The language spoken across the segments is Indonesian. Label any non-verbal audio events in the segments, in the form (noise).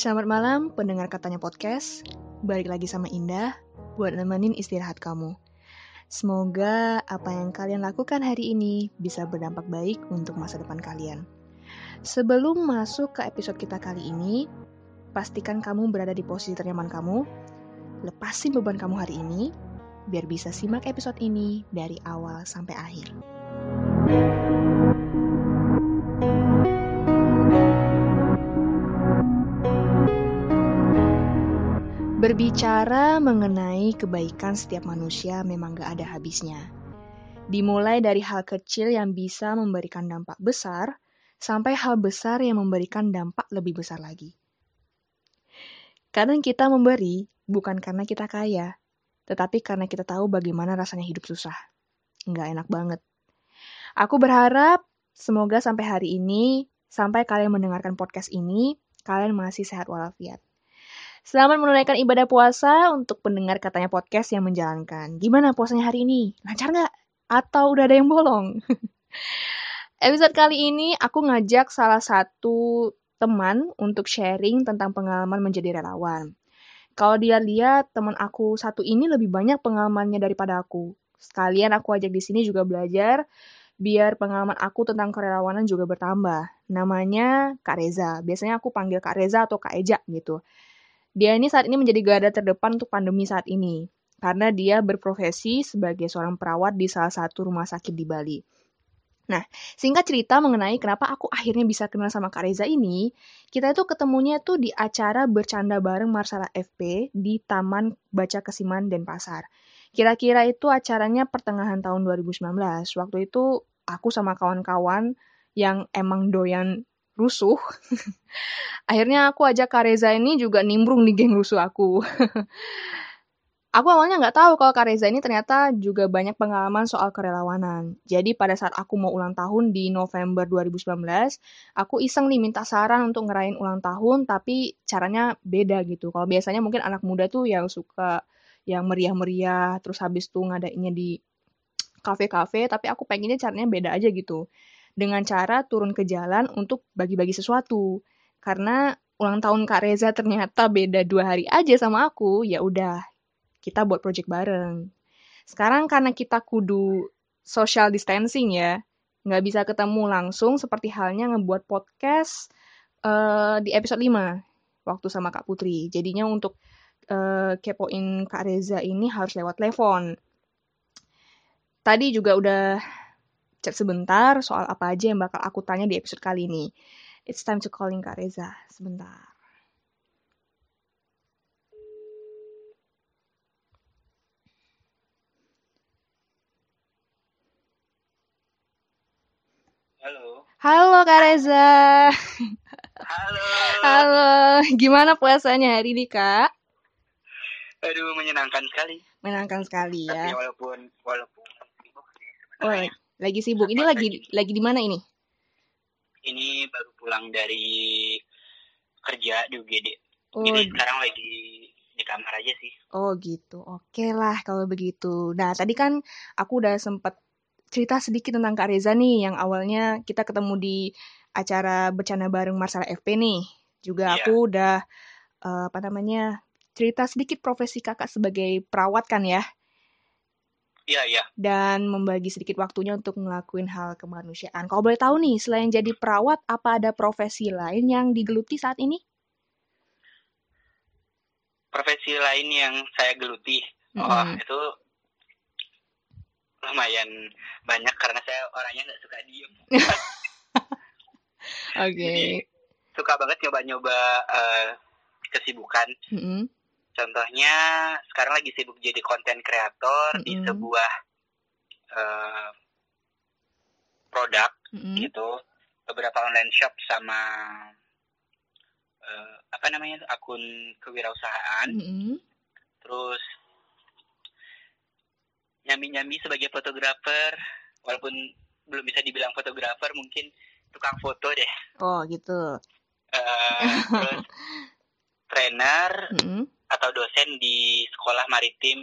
Selamat malam pendengar katanya podcast. Balik lagi sama Indah buat nemenin istirahat kamu. Semoga apa yang kalian lakukan hari ini bisa berdampak baik untuk masa depan kalian. Sebelum masuk ke episode kita kali ini, pastikan kamu berada di posisi ternyaman kamu. Lepasin beban kamu hari ini, biar bisa simak episode ini dari awal sampai akhir. Berbicara mengenai kebaikan setiap manusia memang gak ada habisnya. Dimulai dari hal kecil yang bisa memberikan dampak besar, sampai hal besar yang memberikan dampak lebih besar lagi. Kadang kita memberi bukan karena kita kaya, tetapi karena kita tahu bagaimana rasanya hidup susah. Nggak enak banget. Aku berharap semoga sampai hari ini, sampai kalian mendengarkan podcast ini, kalian masih sehat walafiat. Selamat menunaikan ibadah puasa untuk pendengar katanya podcast yang menjalankan. Gimana puasanya hari ini? Lancar nggak? Atau udah ada yang bolong? (laughs) Episode kali ini aku ngajak salah satu teman untuk sharing tentang pengalaman menjadi relawan. Kalau dia lihat teman aku satu ini lebih banyak pengalamannya daripada aku. Sekalian aku ajak di sini juga belajar biar pengalaman aku tentang kerelawanan juga bertambah. Namanya Kak Reza. Biasanya aku panggil Kak Reza atau Kak Eja gitu. Dia ini saat ini menjadi garda terdepan untuk pandemi saat ini, karena dia berprofesi sebagai seorang perawat di salah satu rumah sakit di Bali. Nah, singkat cerita mengenai kenapa aku akhirnya bisa kenal sama Kak Reza ini, kita itu ketemunya tuh di acara bercanda bareng Marsala FP di Taman Baca Kesiman Denpasar. Kira-kira itu acaranya pertengahan tahun 2019. Waktu itu aku sama kawan-kawan yang emang doyan rusuh. (laughs) Akhirnya aku ajak Kak Reza ini juga nimbrung di geng rusuh aku. (laughs) aku awalnya nggak tahu kalau Kak Reza ini ternyata juga banyak pengalaman soal kerelawanan. Jadi pada saat aku mau ulang tahun di November 2019, aku iseng nih minta saran untuk ngerayain ulang tahun, tapi caranya beda gitu. Kalau biasanya mungkin anak muda tuh yang suka yang meriah-meriah, terus habis tuh ngadainnya di kafe-kafe, tapi aku pengennya caranya beda aja gitu dengan cara turun ke jalan untuk bagi-bagi sesuatu. Karena ulang tahun Kak Reza ternyata beda dua hari aja sama aku, ya udah kita buat project bareng. Sekarang karena kita kudu social distancing ya, nggak bisa ketemu langsung seperti halnya ngebuat podcast uh, di episode 5 waktu sama Kak Putri. Jadinya untuk uh, kepoin Kak Reza ini harus lewat telepon. Tadi juga udah chat sebentar soal apa aja yang bakal aku tanya di episode kali ini. It's time to calling Kak Reza. Sebentar. Halo. Halo Kak Reza. Halo. Halo. Gimana puasanya hari ini Kak? Aduh menyenangkan sekali. Menyenangkan sekali ya. Tapi walaupun walaupun Oh, lagi sibuk. Ini lagi lagi di mana ini? Ini baru pulang dari kerja di UGD. Oh, Jadi sekarang lagi di kamar aja sih. oh gitu. Oke lah kalau begitu. Nah, tadi kan aku udah sempet cerita sedikit tentang Kak Reza nih, yang awalnya kita ketemu di acara bercanda bareng Marsala FP nih. Juga Iya. aku udah eh, apa namanya cerita sedikit profesi kakak sebagai perawat kan ya, Iya iya. dan membagi sedikit waktunya untuk ngelakuin hal kemanusiaan. Kalau boleh tahu nih, selain jadi perawat, apa ada profesi lain yang digeluti saat ini? Profesi lain yang saya geluti. Oh Mm-mm. itu lumayan banyak karena saya orangnya nggak suka diem. (laughs) Oke. Jadi suka banget nyoba-nyoba eh, kesibukan. Mm-mm. Contohnya sekarang lagi sibuk jadi konten kreator di Mm-mm. sebuah eh, produk Mm-mm. gitu beberapa online shop sama eh, apa namanya akun kewirausahaan Mm-mm. terus nyami-nyami sebagai fotografer walaupun belum bisa dibilang fotografer mungkin tukang foto deh Oh gitu. Eh, terus (laughs) trainer Mm-mm. Atau dosen di sekolah maritim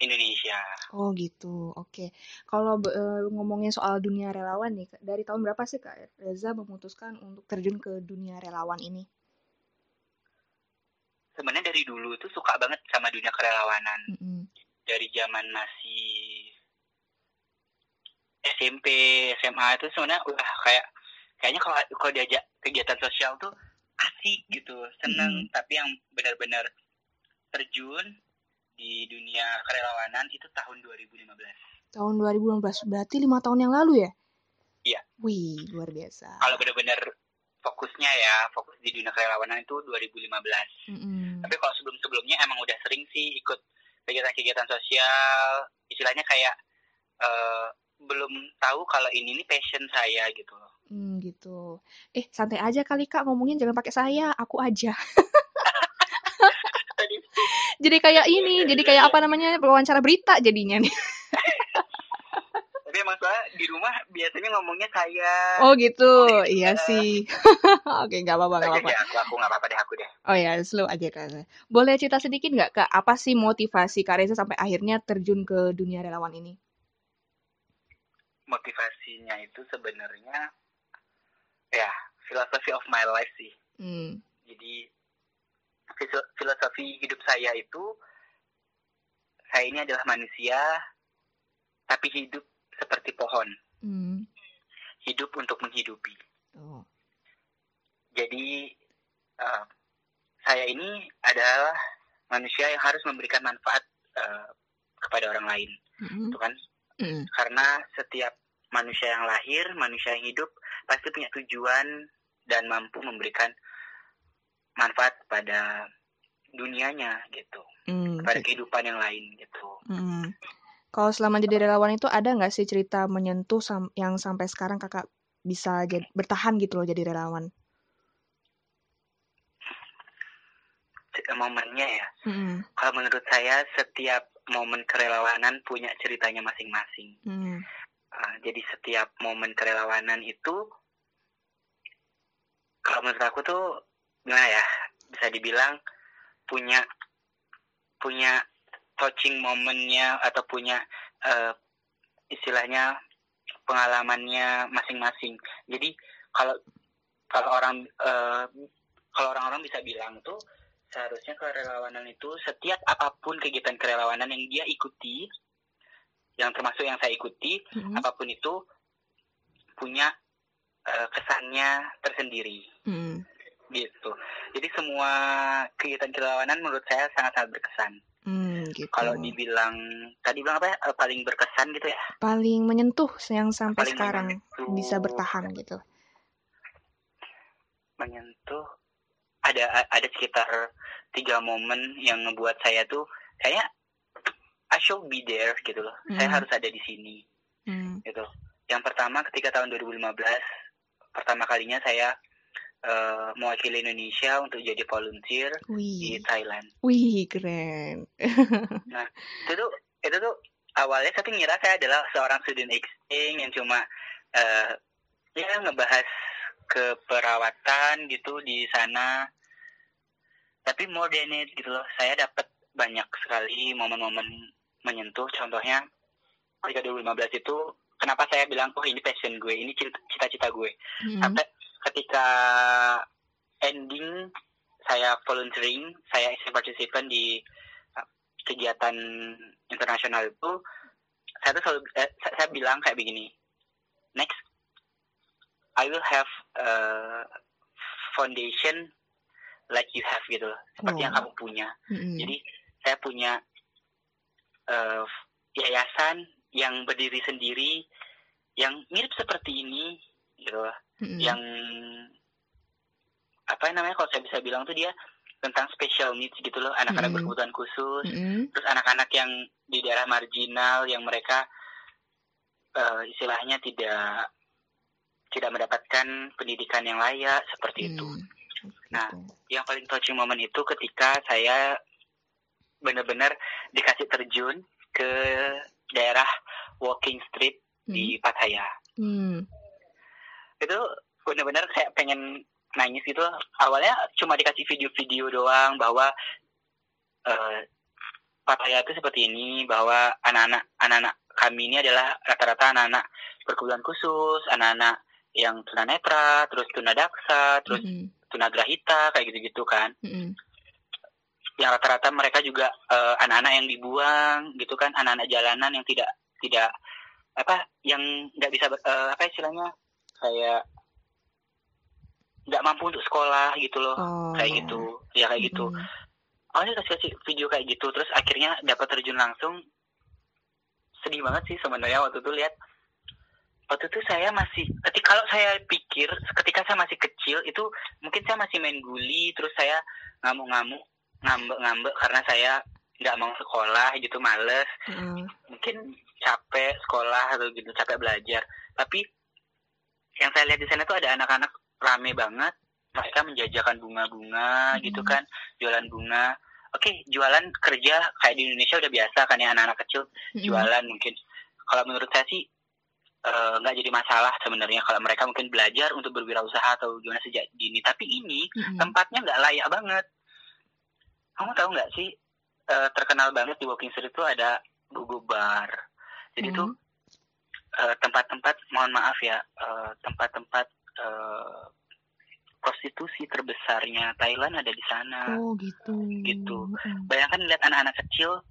Indonesia. Oh gitu, oke. Kalau eh, ngomongin soal dunia relawan nih, dari tahun berapa sih Kak Reza memutuskan untuk terjun ke dunia relawan ini? sebenarnya dari dulu tuh suka banget sama dunia kerelawanan Mm-mm. dari zaman masih SMP SMA itu sebenarnya udah kayak kayaknya kalau kalau diajak kegiatan sosial tuh asik gitu seneng tapi yang benar-benar terjun di dunia kerelawanan itu tahun 2015 Tahun 2015 berarti lima tahun yang lalu ya? Iya. Wih, luar biasa. kalau benar-benar fokusnya ya fokus di dunia kerelawanan itu 2015 Mm-mm. tapi kalau sebelum-sebelumnya emang udah sering sih ikut kegiatan-kegiatan sosial istilahnya kayak eh, belum tahu kalau ini nih passion saya gitu loh Hmm, gitu. Eh, santai aja kali Kak ngomongin jangan pakai saya, aku aja. (laughs) Jadi kayak ini, jadi kayak apa namanya wawancara berita jadinya nih. (laughs) tapi emang soalnya di rumah biasanya ngomongnya saya Oh gitu, gitu, iya Kak. sih. (laughs) Oke, nggak apa-apa, nggak apa-apa. aku aku nggak apa-apa deh aku deh Oh ya, slow aja kan. Boleh cerita sedikit nggak Kak, apa sih motivasi Kak Reza sampai akhirnya terjun ke dunia relawan ini? motivasinya itu sebenarnya ya philosophy of my life sih Hmm, jadi filosofi hidup saya itu saya ini adalah manusia tapi hidup seperti pohon hmm. hidup untuk menghidupi Oh. jadi eh, saya ini adalah manusia yang harus memberikan manfaat eh, kepada orang lain Mm-mm. itu kan Mm-mm. karena setiap manusia yang lahir manusia yang hidup pasti punya tujuan dan mampu memberikan manfaat pada dunianya gitu Hmm, pada kehidupan yang lain gitu Mm-mm. Kalau selama jadi relawan itu ada nggak sih cerita menyentuh sam- yang sampai sekarang kakak bisa jad- bertahan gitu loh jadi relawan? Momennya ya Mm-mm. kalau menurut saya setiap momen kerelawanan punya ceritanya masing-masing Mm. Ah, jadi setiap momen kerelawanan itu kalau menurut aku tuh gimana ya bisa dibilang punya punya touching momennya atau punya eh, istilahnya pengalamannya masing-masing. Jadi kalau kalau orang eh, kalau orang-orang bisa bilang tuh seharusnya kerelawanan itu setiap apa pun kegiatan kerelawanan yang dia ikuti yang termasuk yang saya ikuti Mm-mm. apa pun itu punya eh, kesannya tersendiri Mm-mm. gitu. Jadi semua kegiatan kerelawanan menurut saya sangat-sangat berkesan. Hmm, gitu. Kalau dibilang tadi bilang apa ya eh, paling berkesan gitu ya? paling menyentuh yang sampai Paling sekarang menyentuh, bisa bertahan gitu. menyentuh ada ada sekitar tiga momen yang ngebuat saya tuh kayak I should be there gitu loh. Saya Hmm. harus ada di sini. Hmm. gitu. Yang pertama ketika tahun 2015 pertama kalinya saya eh, mewakili Indonesia untuk jadi volunteer di Wih, Thailand. wih keren. (laughs) Itu tuh itu tuh awalnya saya ngira saya adalah seorang student exchange yang cuma eh, ya ngebahas keperawatan gitu di sana. Tapi more than it gitu loh. Saya dapat banyak sekali momen-momen menyentuh. Contohnya ketika 2015 itu kenapa saya bilang oh ini passion gue, ini cita- cita-cita gue. Hmm. Sampai ketika ending saya volunteering, saya isi partisipan di uh, kegiatan internasional itu, saya tuh selalu eh, saya, saya bilang kayak begini, next I will have a foundation like you have gitu, loh, seperti yang Oh. kamu punya. Mm-mm. Jadi saya punya eh, yayasan yang berdiri sendiri, yang mirip seperti ini, gitu loh Mm-mm. yang apa namanya kalau saya bisa bilang tuh dia tentang special needs gitu loh anak-anak Mm-mm. berkebutuhan khusus Mm-mm. terus anak-anak yang di daerah marginal yang mereka eh, istilahnya tidak tidak mendapatkan pendidikan yang layak seperti itu Hmm. Nah, yang paling touching moment itu ketika saya benar-benar dikasih terjun ke daerah walking street di Pattaya Hmm. itu benar-benar kayak pengen nangis gitu awalnya cuma dikasih video-video doang bahwa eh Pattaya itu seperti ini bahwa anak-anak anak-anak kami ini adalah rata-rata anak-anak berkebutuhan khusus anak-anak yang tunanetra terus tunadaksa terus Mm-mm. tunagrahita kayak gitu-gitu kan Mm-mm. Yang rata-rata mereka juga eh, anak-anak yang dibuang gitu kan anak-anak jalanan yang tidak tidak apa yang nggak bisa eh, apa istilahnya kayak nggak mampu untuk sekolah gitu loh. Oh, kayak ya. gitu ya kayak gitu. Mm-mm. awalnya kasih kasih video kayak gitu terus akhirnya dapat terjun langsung. Sedih banget sih sebenarnya waktu itu lihat. Waktu itu saya masih ketika kalau saya pikir ketika saya masih kecil itu mungkin saya masih main guli terus saya ngamuk-ngamuk ngambek-ngambek karena saya nggak mau sekolah gitu males Mm-mm. mungkin capek sekolah atau gitu capek belajar tapi yang saya lihat di sana tuh ada anak-anak rame banget mereka menjajakan bunga-bunga Hmm. gitu kan jualan bunga oke jualan kerja kayak di Indonesia udah biasa kan ya anak-anak kecil Mm-mm. jualan mungkin kalau menurut saya sih eh, nggak jadi masalah sebenarnya kalau mereka mungkin belajar untuk berwirausaha atau gimana sejak dini tapi ini Mm-mm. tempatnya nggak layak banget kamu tahu nggak sih eh, terkenal banget di Walking Street itu ada Gogo Bar jadi Hmm. tuh eh, tempat-tempat mohon maaf ya eh, tempat-tempat eh, prostitusi terbesarnya Thailand ada di sana Oh gitu. Gitu. Mm-mm. bayangkan lihat anak-anak kecil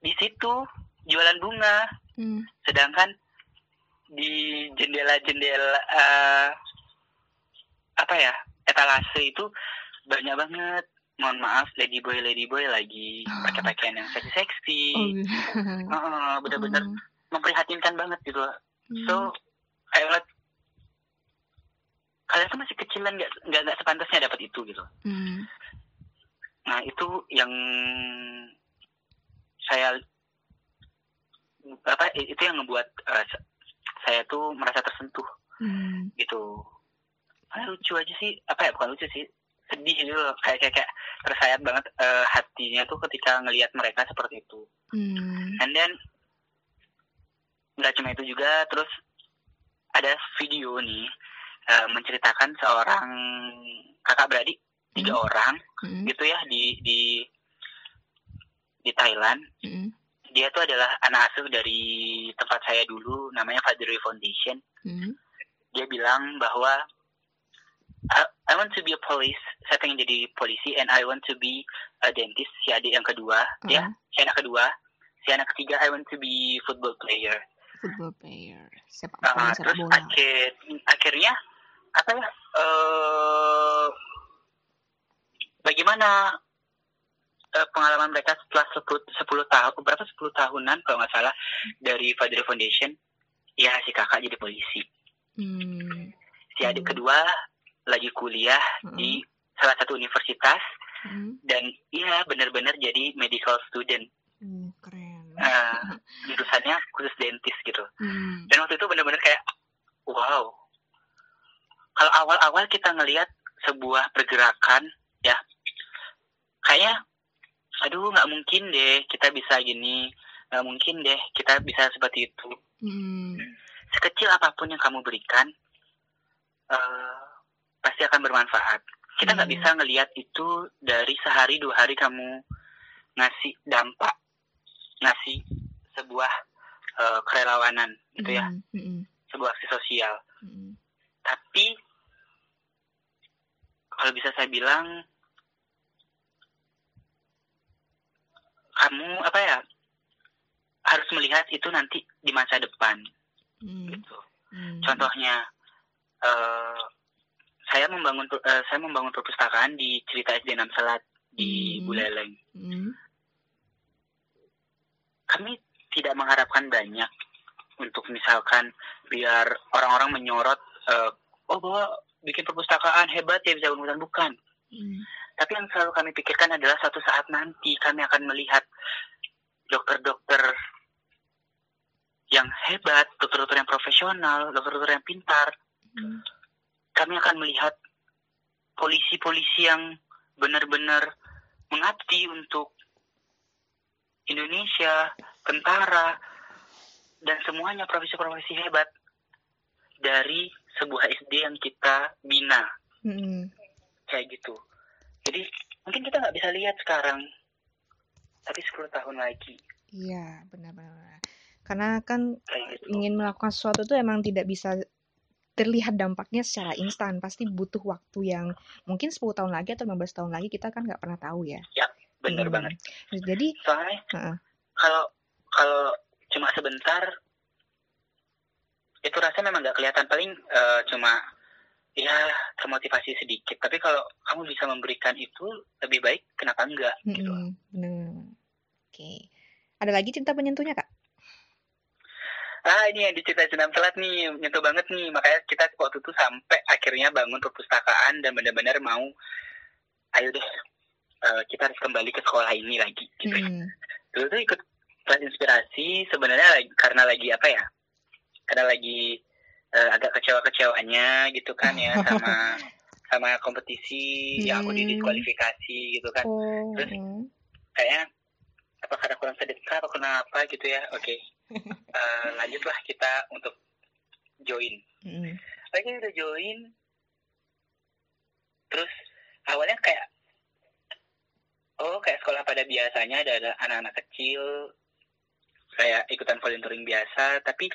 di situ jualan bunga Mm. sedangkan di jendela-jendela eh, apa ya etalase itu banyak banget mohon maaf ladyboy ladyboy lagi pakai pakaian yang seksi-seksi Oh, gitu. (laughs) Heeh, bener-bener Mm. memprihatinkan banget gitu loh. Mm. so ngeliat kalian tuh masih kecil dan nggak nggak sepantasnya dapat itu gitu Mm. nah itu yang saya apa itu yang ngebuat eh, saya tuh merasa tersentuh Mm. gitu ah, lucu aja sih apa ya bukan lucu sih sedih gitu loh kayak kayak, kayak tersayat banget eh, hatinya tuh ketika ngelihat mereka seperti itu Mm. and then nggak cuma itu juga terus ada video nih eh, menceritakan seorang kakak beradik tiga Hmm. orang Mm. gitu ya di di di Thailand Mm. dia tuh adalah anak asuh dari tempat saya dulu namanya Fadri Foundation Mm. dia bilang bahwa I, I want to be a police saya pengen jadi polisi and I want to be a dentist si adik yang kedua ya Uh-uh. si anak kedua si anak ketiga I want to be football player Football player. Sepak Uh, bola, sepak terus bola. akhir akhirnya apa ya eh bagaimana eh, pengalaman mereka setelah 10, 10 tahun berapa 10 tahunan kalau nggak salah dari Fadri Foundation ya si kakak jadi polisi Mm. si adik Hmm. kedua lagi kuliah Mm. di salah satu universitas Mm. dan iya benar-benar jadi medical student Uh, keren. Eh, (laughs) jurusannya khusus dentis gitu Mm. dan waktu itu benar-benar kayak wow kalau awal-awal kita ngelihat sebuah pergerakan ya kayaknya aduh nggak mungkin deh kita bisa gini nggak mungkin deh kita bisa seperti itu Mm. sekecil apa pun yang kamu berikan eh, pasti akan bermanfaat kita nggak Iya. bisa ngelihat itu dari sehari dua hari kamu ngasih dampak ngasih sebuah eh, kerelawanan gitu ya Mm. Mm. sebuah aksi sosial Mm. tapi kalau bisa saya bilang kamu apa ya harus melihat itu nanti di masa depan Mm. gitu Mm. contohnya eh, saya membangun eh, saya membangun perpustakaan di cerita SD 6 Selat di Hmm. Buleleng Mm. kami tidak mengharapkan banyak untuk misalkan biar orang-orang menyorot eh, oh bahwa bikin perpustakaan hebat ya bisa bangun bukan Mm. Tapi yang selalu kami pikirkan adalah suatu saat nanti kami akan melihat dokter-dokter yang hebat, dokter-dokter yang profesional, dokter-dokter yang pintar. Mm. Kami akan melihat polisi-polisi yang benar-benar mengabdi untuk Indonesia, tentara, dan semuanya profesi-profesi hebat dari sebuah SD yang kita bina Mm. kayak gitu. Jadi mungkin kita nggak bisa lihat sekarang, tapi 10 tahun lagi Iya, benar-benar. Karena kan gitu. ingin melakukan sesuatu itu emang tidak bisa terlihat dampaknya secara instan. Pasti butuh waktu yang mungkin 10 tahun lagi atau 15 tahun lagi kita kan nggak pernah tahu ya. Bener Hmm. banget. Jadi soalnya Heeh. kalau kalau cuma sebentar itu rasa memang nggak kelihatan. Paling eh, cuma ya termotivasi sedikit. Tapi kalau kamu bisa memberikan itu lebih baik kenapa enggak gitu. Mm-mm, bener oke. Ada lagi cinta penyentuhnya kak ah ini yang diceritain senam telat nih nyentuh banget nih makanya kita waktu itu sampai akhirnya bangun perpustakaan dan benar-benar mau ayo deh eh, kita harus kembali ke sekolah ini lagi gitu Hmm, dulu tuh ikut kelas inspirasi sebenarnya lagi, karena lagi apa ya karena lagi eh, agak kecewa-kecewanya gitu kan ya sama (laughs) sama kompetisi yang aku Hmm. didiskualifikasi gitu kan oh Terus? mm. kayaknya apa karena kurang sedekah atau kenapa gitu ya oke (laughs) Eh, lanjutlah kita untuk join Mm-mm. lagi udah join terus awalnya kayak oh kayak sekolah pada biasanya ada anak-anak kecil kayak ikutan volunteering biasa tapi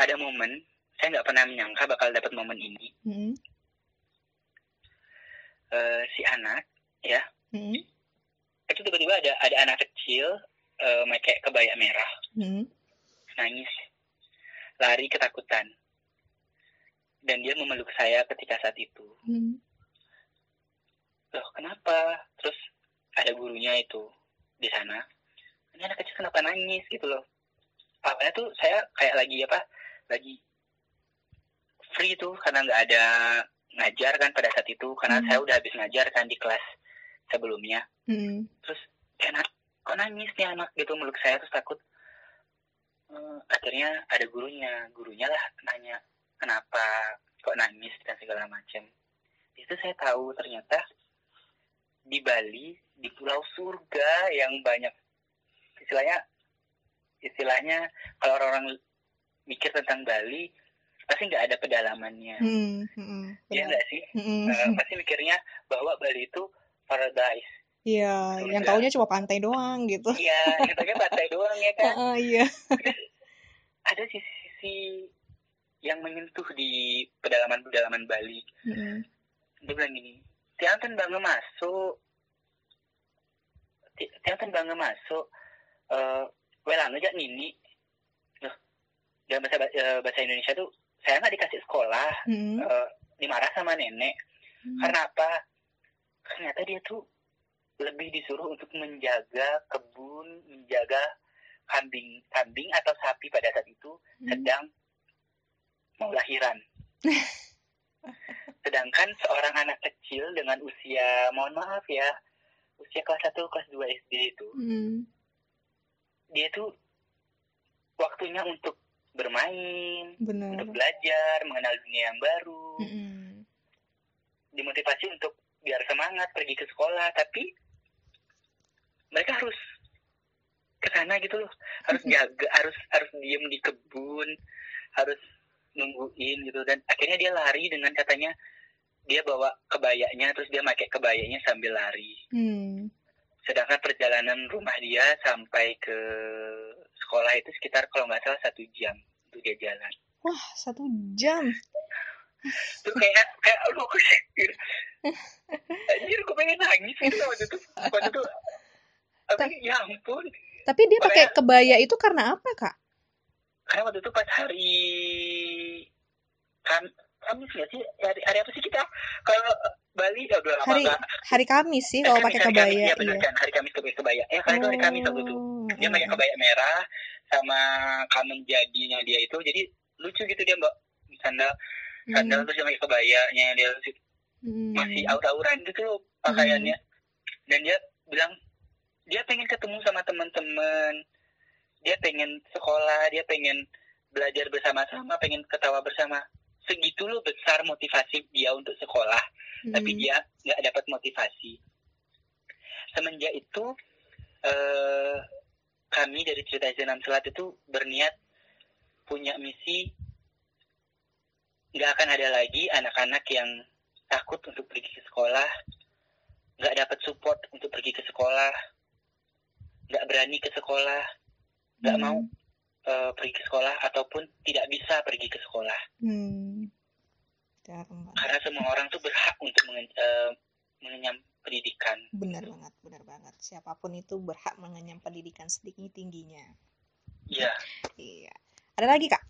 ada momen saya nggak pernah menyangka bakal dapat momen ini Mm-mm. Eh, si anak Mm-mm. itu tiba-tiba ada ada anak kecil eh, pakai kebaya merah Mm-mm. Nangis lari ketakutan. Dan dia memeluk saya ketika saat itu. Mm-mm. loh kenapa? Terus ada gurunya itu di sana. Ini anak kecil kenapa nangis gitu loh. Awalnya tuh saya kayak lagi apa? Lagi free tuh karena nggak ada ngajar kan pada saat itu. Karena Hmm. saya udah habis ngajar kan di kelas sebelumnya. Mm-mm. terus kayak "Na- kok nangis nih anak? Gitu meluk saya terus takut Eh, akhirnya ada gurunya. Gurunya lah nanya kenapa kok nangis dan segala macam itu saya tahu ternyata di Bali di Pulau Surga yang banyak istilahnya istilahnya kalau orang-orang mikir tentang Bali pasti nggak ada pedalamannya. Mm, mm-mm. ya nggak sih? Mm-mm. Eh, pasti mikirnya bahwa Bali itu paradise Iya, yang Surga. taunya cuma pantai doang gitu. iya kita kan pantai doang ya kan Heeh, iya. ada sisi-sisi yang menyentuh di pedalaman-pedalaman Bali Mm-mm. dia bilang gini tiantan bangga masuk Ti- tiantan bangga masuk eh welang aja nini Loh, dalam bahasa eh, bahasa Indonesia tuh saya nggak dikasih sekolah Mm-mm. eh, dimarah sama nenek Hmm. karena apa ternyata dia tuh lebih disuruh untuk menjaga kebun menjaga kambing kambing atau sapi pada saat itu Hmm. sedang mau lahiran. (laughs) Sedangkan seorang anak kecil dengan usia, mohon maaf ya, usia kelas 1, kelas 2 SD itu, Mm. dia tuh waktunya untuk bermain, Benar. untuk belajar, mengenal dunia yang baru, Mm-mm. dimotivasi untuk biar semangat pergi ke sekolah, tapi mereka harus ke sana gitu loh, harus jaga, harus harus diem di kebun, harus nungguin gitu dan akhirnya dia lari dengan katanya dia bawa kebayanya terus dia pakai kebayanya sambil lari. Mm. Sedangkan perjalanan rumah dia sampai ke sekolah itu sekitar kalau nggak salah satu jam untuk dia jalan. Wah, satu jam. Itu kayak kayak aduh aku. (laughs) Anjir, aku pengen nangis gitu waktu itu. Waktu itu tapi ya ampun. Tapi dia pakai kebaya itu karena apa, Kak? Karena waktu itu pas hari kan Kamis nggak sih? Hari, hari apa sih kita? Kalau Bali ya udah Hari nggak. hari Kamis sih Eh, kalau pakai Kamis, kebaya. Iya benar Iya. kan, hari Kamis pakai kebaya. Eh, karena itu hari Kamis waktu itu. Oh, Dia pakai mm. kebaya merah sama kamen jadinya dia itu. Jadi lucu gitu dia mbak sandal sandal Mm. terus dia pakai kebayanya dia masih aur-auran gitu pakaiannya. Dan dia bilang dia pengen ketemu sama teman-teman. Dia pengen sekolah, dia pengen belajar bersama-sama, pengen ketawa bersama. Segitu loh besar motivasi dia untuk sekolah tapi Mm. dia nggak dapat motivasi. Semenjak itu eh, kami dari cerita Senam Selat itu berniat punya misi nggak akan ada lagi anak-anak yang takut untuk pergi ke sekolah, nggak dapat support untuk pergi ke sekolah, nggak berani ke sekolah, nggak Mm. mau eh, pergi ke sekolah ataupun tidak bisa pergi ke sekolah. Mm. Dharma. karena semua orang tuh berhak untuk mengen- eh, mengenyam pendidikan Benar banget, benar banget. Siapa pun itu berhak mengenyam pendidikan setinggi tingginya. iya Iya. Ada lagi kak?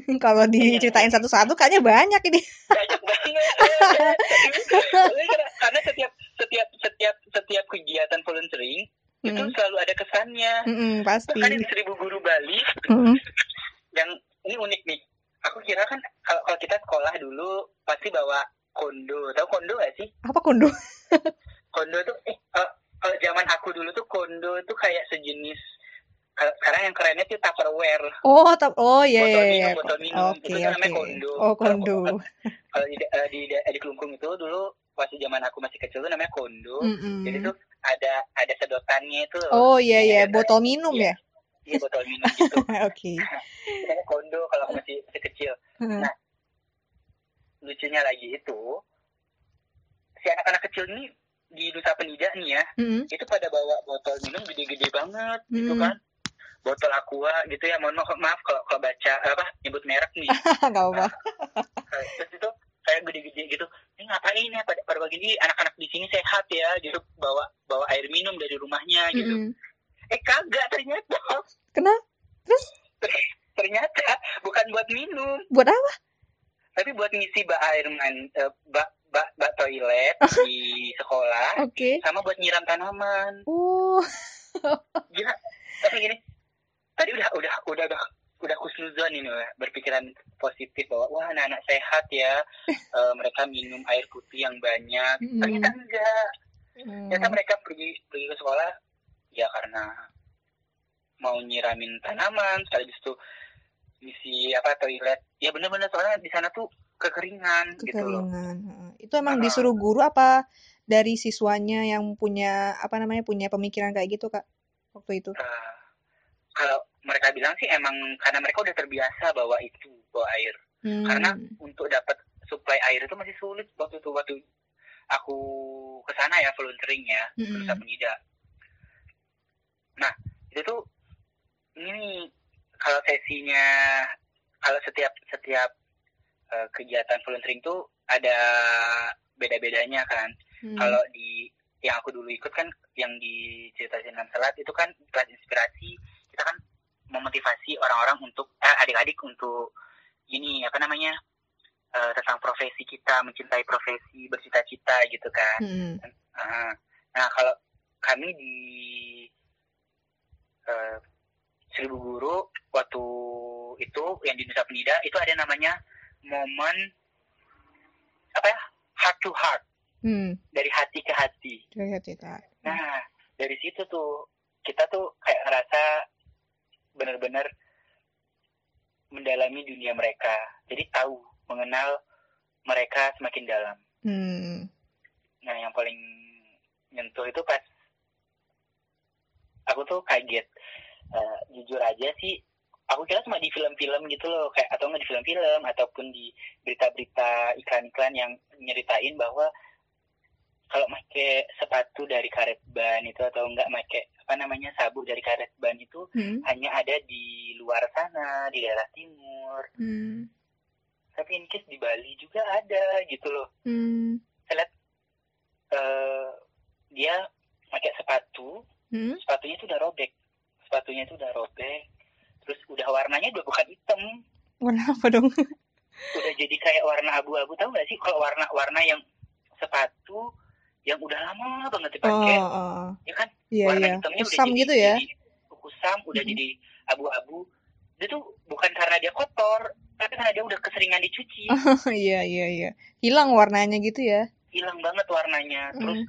(laughs) Kalau diceritain satu-satu kayaknya banyak ini. banyak banget (laughs) karena setiap setiap setiap setiap kegiatan volunteering itu Mm. selalu ada kesannya Mm-mm, pasti. bahkan di seribu guru Bali Mm-mm. yang ini unik nih aku kira kan kalau kalau kita sekolah dulu pasti bawa kondo tahu kondo gak sih Apa kondo? (laughs) kondo tuh eh kalau kalau zaman aku dulu tuh kondo tuh kayak sejenis kalau sekarang yang kerennya tuh tupperware Oh, tap. Oh iya Botol iya minum, iya. botol minum. Oke Itu kan namanya kondo. Oh Kalau- kondo. kalau di, eh, di, di kelungkung itu dulu waktu zaman aku masih kecil tuh namanya kondo Mm-mm. jadi tuh ada ada sedotannya itu. Oh iya iya, botol minum iya. ya. iya botol minum gitu (laughs) Oke. Itu namanya kondo kalau aku masih, masih kecil Heeh. Nah. lucunya lagi itu si anak-anak kecil ini di Nusa Penida nih ya Mm-mm. itu pada bawa botol minum gede-gede banget gitu Hmm. kan botol aqua gitu ya mohon maaf, maaf kalau kalau baca apa nyebut merek nih Gak apa. Eh, terus itu kayak gede-gede gitu ini ngapain ya pada pada begini anak-anak di sini sehat ya gitu bawa bawa air minum dari rumahnya gitu Mm-mm. eh kagak ternyata Kenapa? ternyata bukan buat minum Buat apa? tapi buat ngisi bak air man eh, bak bak bak toilet (laughs) di sekolah Oke. sama buat nyiram tanaman Oh. gila tapi gini tadi udah udah udah udah udah khusnuzon ini ya, berpikiran positif bahwa wah anak-anak sehat ya (laughs) eh, mereka minum air putih yang banyak Mm. ternyata enggak Hmm. ternyata mereka pergi pergi ke sekolah ya karena mau nyiramin tanaman sekaligus tuh isi apa toilet ya bener-bener soalnya di sana tuh kekeringan, gitu loh Kekeringan. heeh. Itu emang Ah. disuruh guru apa dari siswanya yang punya apa namanya punya pemikiran kayak gitu kak waktu itu? Eh, kalau mereka bilang sih emang karena mereka udah terbiasa bawa itu bawa air Hmm. karena untuk dapat suplai air itu masih sulit waktu itu waktu aku ke sana ya volunteering ya. Nusa Penida. Nah itu tuh ini kalau sesinya kalau setiap setiap eh, kegiatan volunteering tuh ada beda-bedanya kan. Hmm. Kalau di yang aku dulu ikut kan yang di cerita Senam Salat itu kan kelas inspirasi kita kan memotivasi orang-orang untuk eh, adik-adik untuk ini apa namanya eh, tentang profesi kita mencintai profesi bercita-cita gitu kan. Hmm. Ah, Nah, kalau kami di eh, Seribu Guru waktu itu yang di Nusa Penida itu ada namanya momen apa ya heart to heart Hmm. dari hati ke hati. Lihat ya kak. Nah dari situ tuh kita tuh kayak ngerasa benar-benar mendalami dunia mereka. Jadi tahu mengenal mereka semakin dalam. Hmm. Nah, yang paling nyentuh itu pas aku tuh kaget. Eh, jujur aja sih, aku kira cuma di film-film gitu loh, kayak atau nggak di film-film ataupun di berita-berita iklan-iklan yang nyeritain bahwa kalau pakai sepatu dari karet ban itu atau enggak pakai apa namanya sabuk dari karet ban itu Hmm. hanya ada di luar sana di daerah timur Hmm. tapi in case di Bali juga ada gitu loh Hmm. eh dia pakai sepatu, Hmm. sepatunya itu udah robek. Sepatunya itu udah robek. Terus udah warnanya udah bukan hitam, Warna apa dong? udah jadi kayak warna abu-abu. Tahu nggak sih kalau warna-warna yang sepatu yang udah lama banget Oh, dipakai, oh, oh. ya kan? Iya warna iya. hitamnya udah Kusam jadi, gitu ya? jadi kusam, udah Mhm. jadi abu-abu. Itu tuh bukan karena dia kotor, tapi karena dia udah keseringan dicuci. (laughs) Iya iya iya. Hilang warnanya gitu ya? Hilang banget warnanya. Terus Hmm.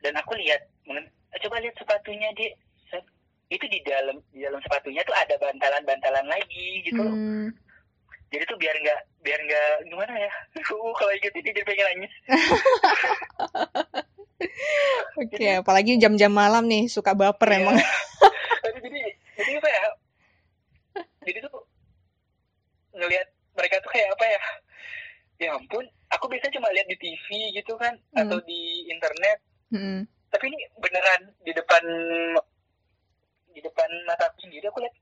dan aku lihat mengen- coba lihat sepatunya dia itu di dalam di dalam sepatunya tuh ada bantalan-bantalan lagi gitu loh. Jadi tuh biar nggak biar nggak gimana ya (laughs) uh, kalau inget ini jadi pengen nangis (laughs) Oke, apalagi jam-jam malam nih suka baper Iya. emang. (laughs) tapi jadi jadi apa ya jadi tuh ngelihat mereka tuh kayak apa ya ya ampun aku biasanya cuma lihat di TV gitu kan Hmm. atau di internet Hmm. tapi ini beneran di depan di depan mata aku sendiri aku lihat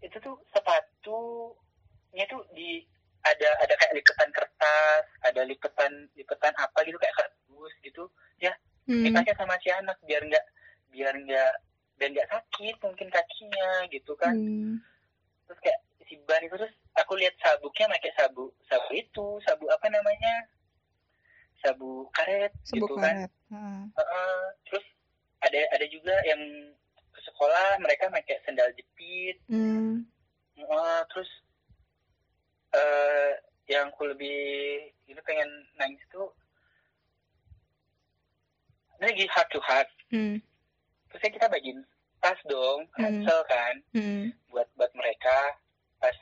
itu tuh sepatu itu nya tuh di ada ada kayak lipetan kertas ada lipetan lipetan apa gitu kayak kardus gitu ya Hmm. dikasih sama si anak biar nggak biar nggak biar nggak sakit mungkin kakinya gitu kan Hmm. terus kayak si ban itu terus aku lihat sabuknya pakai sabu sabu itu sabu apa namanya sabu karet Sebuk gitu kan karet. Heeh. Heeh. terus ada ada juga yang ke sekolah mereka pakai sendal jepit Hmm. Heeh, terus eh yang aku lebih ini pengen nangis tuh ini lagi heart to heart Hmm. terus kita bagiin tas dong Hmm. ransel kan Hmm. buat buat mereka pas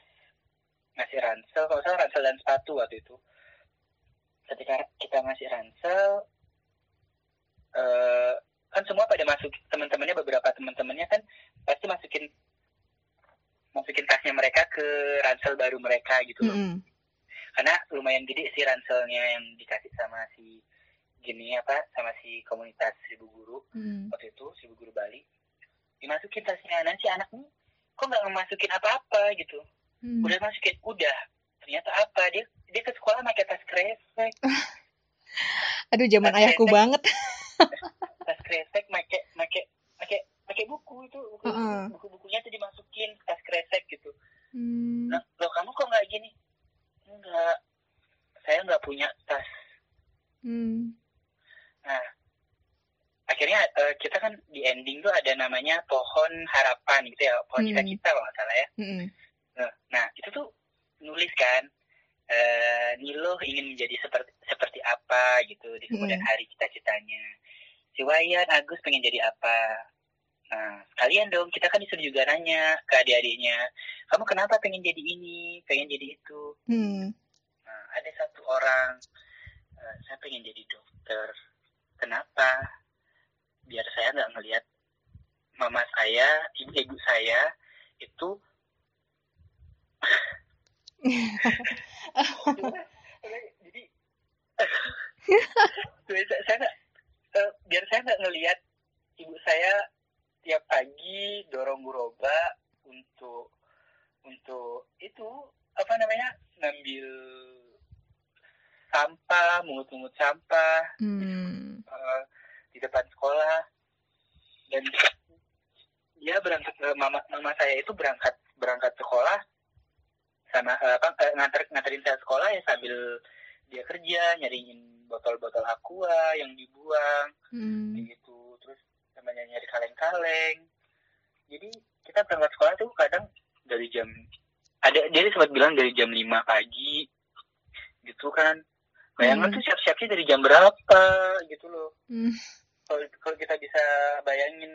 ngasih ransel kalau salah ransel dan sepatu waktu itu ketika kita ngasih ransel eh kan semua pada masuk teman-temannya beberapa teman-temannya kan pasti masukin masukin tasnya mereka ke ransel baru mereka gitu loh Hmm. karena lumayan gede sih ranselnya yang dikasih sama si gini apa sama si komunitas seribu guru Hmm. waktu itu seribu guru Bali dimasukin tasnya nanti anak nih kok nggak ngemasukin apa-apa gitu Hmm. udah masukin udah ternyata apa dia dia ke sekolah pakai tas kresek (laughs) Aduh, zaman Tas ayahku kresek. banget. (laughs) tas kresek make make make buku itu buku Heeh. buku bukunya tuh dimasukin tas kresek gitu Hmm. nah loh kamu kok nggak gini enggak saya nggak punya tas Hmm. nah akhirnya eh, kita kan di ending tuh ada namanya pohon harapan gitu ya pohon Hmm. cita-cita kalau nggak salah ya Hmm. Nah, nah, itu tuh nulis kan eh Nilo ingin menjadi seperti seperti apa gitu di kemudian Mm. hari cita-citanya. Si Wayan Agus pengen jadi apa? Nah, kalian dong, kita kan disuruh juga nanya ke adik-adiknya, kamu kenapa pengen jadi ini, pengen jadi itu? Hmm. Nah, ada satu orang, eh, saya pengen jadi dokter. Kenapa? Biar saya nggak ngelihat mama saya, ibu-ibu saya itu (laughs) jadi (laughs) saya, nggak eh, biar saya nggak ngelihat ibu saya tiap pagi dorong gerobak untuk untuk itu apa namanya ngambil sampah mungut-mungut sampah Hmm. eh, di depan sekolah dan dia berangkat eh, mama mama saya itu berangkat berangkat sekolah sama eh, apa nganter nganterin saya sekolah ya sambil dia kerja nyariin botol-botol aqua yang dibuang Hmm. gitu namanya nyari kaleng-kaleng jadi kita berangkat sekolah tuh kadang dari jam ada dia sempat bilang dari jam 5 pagi gitu kan bayangan Hmm. tuh siap-siapnya dari jam berapa gitu loh Hmm. kalau kalau kita bisa bayangin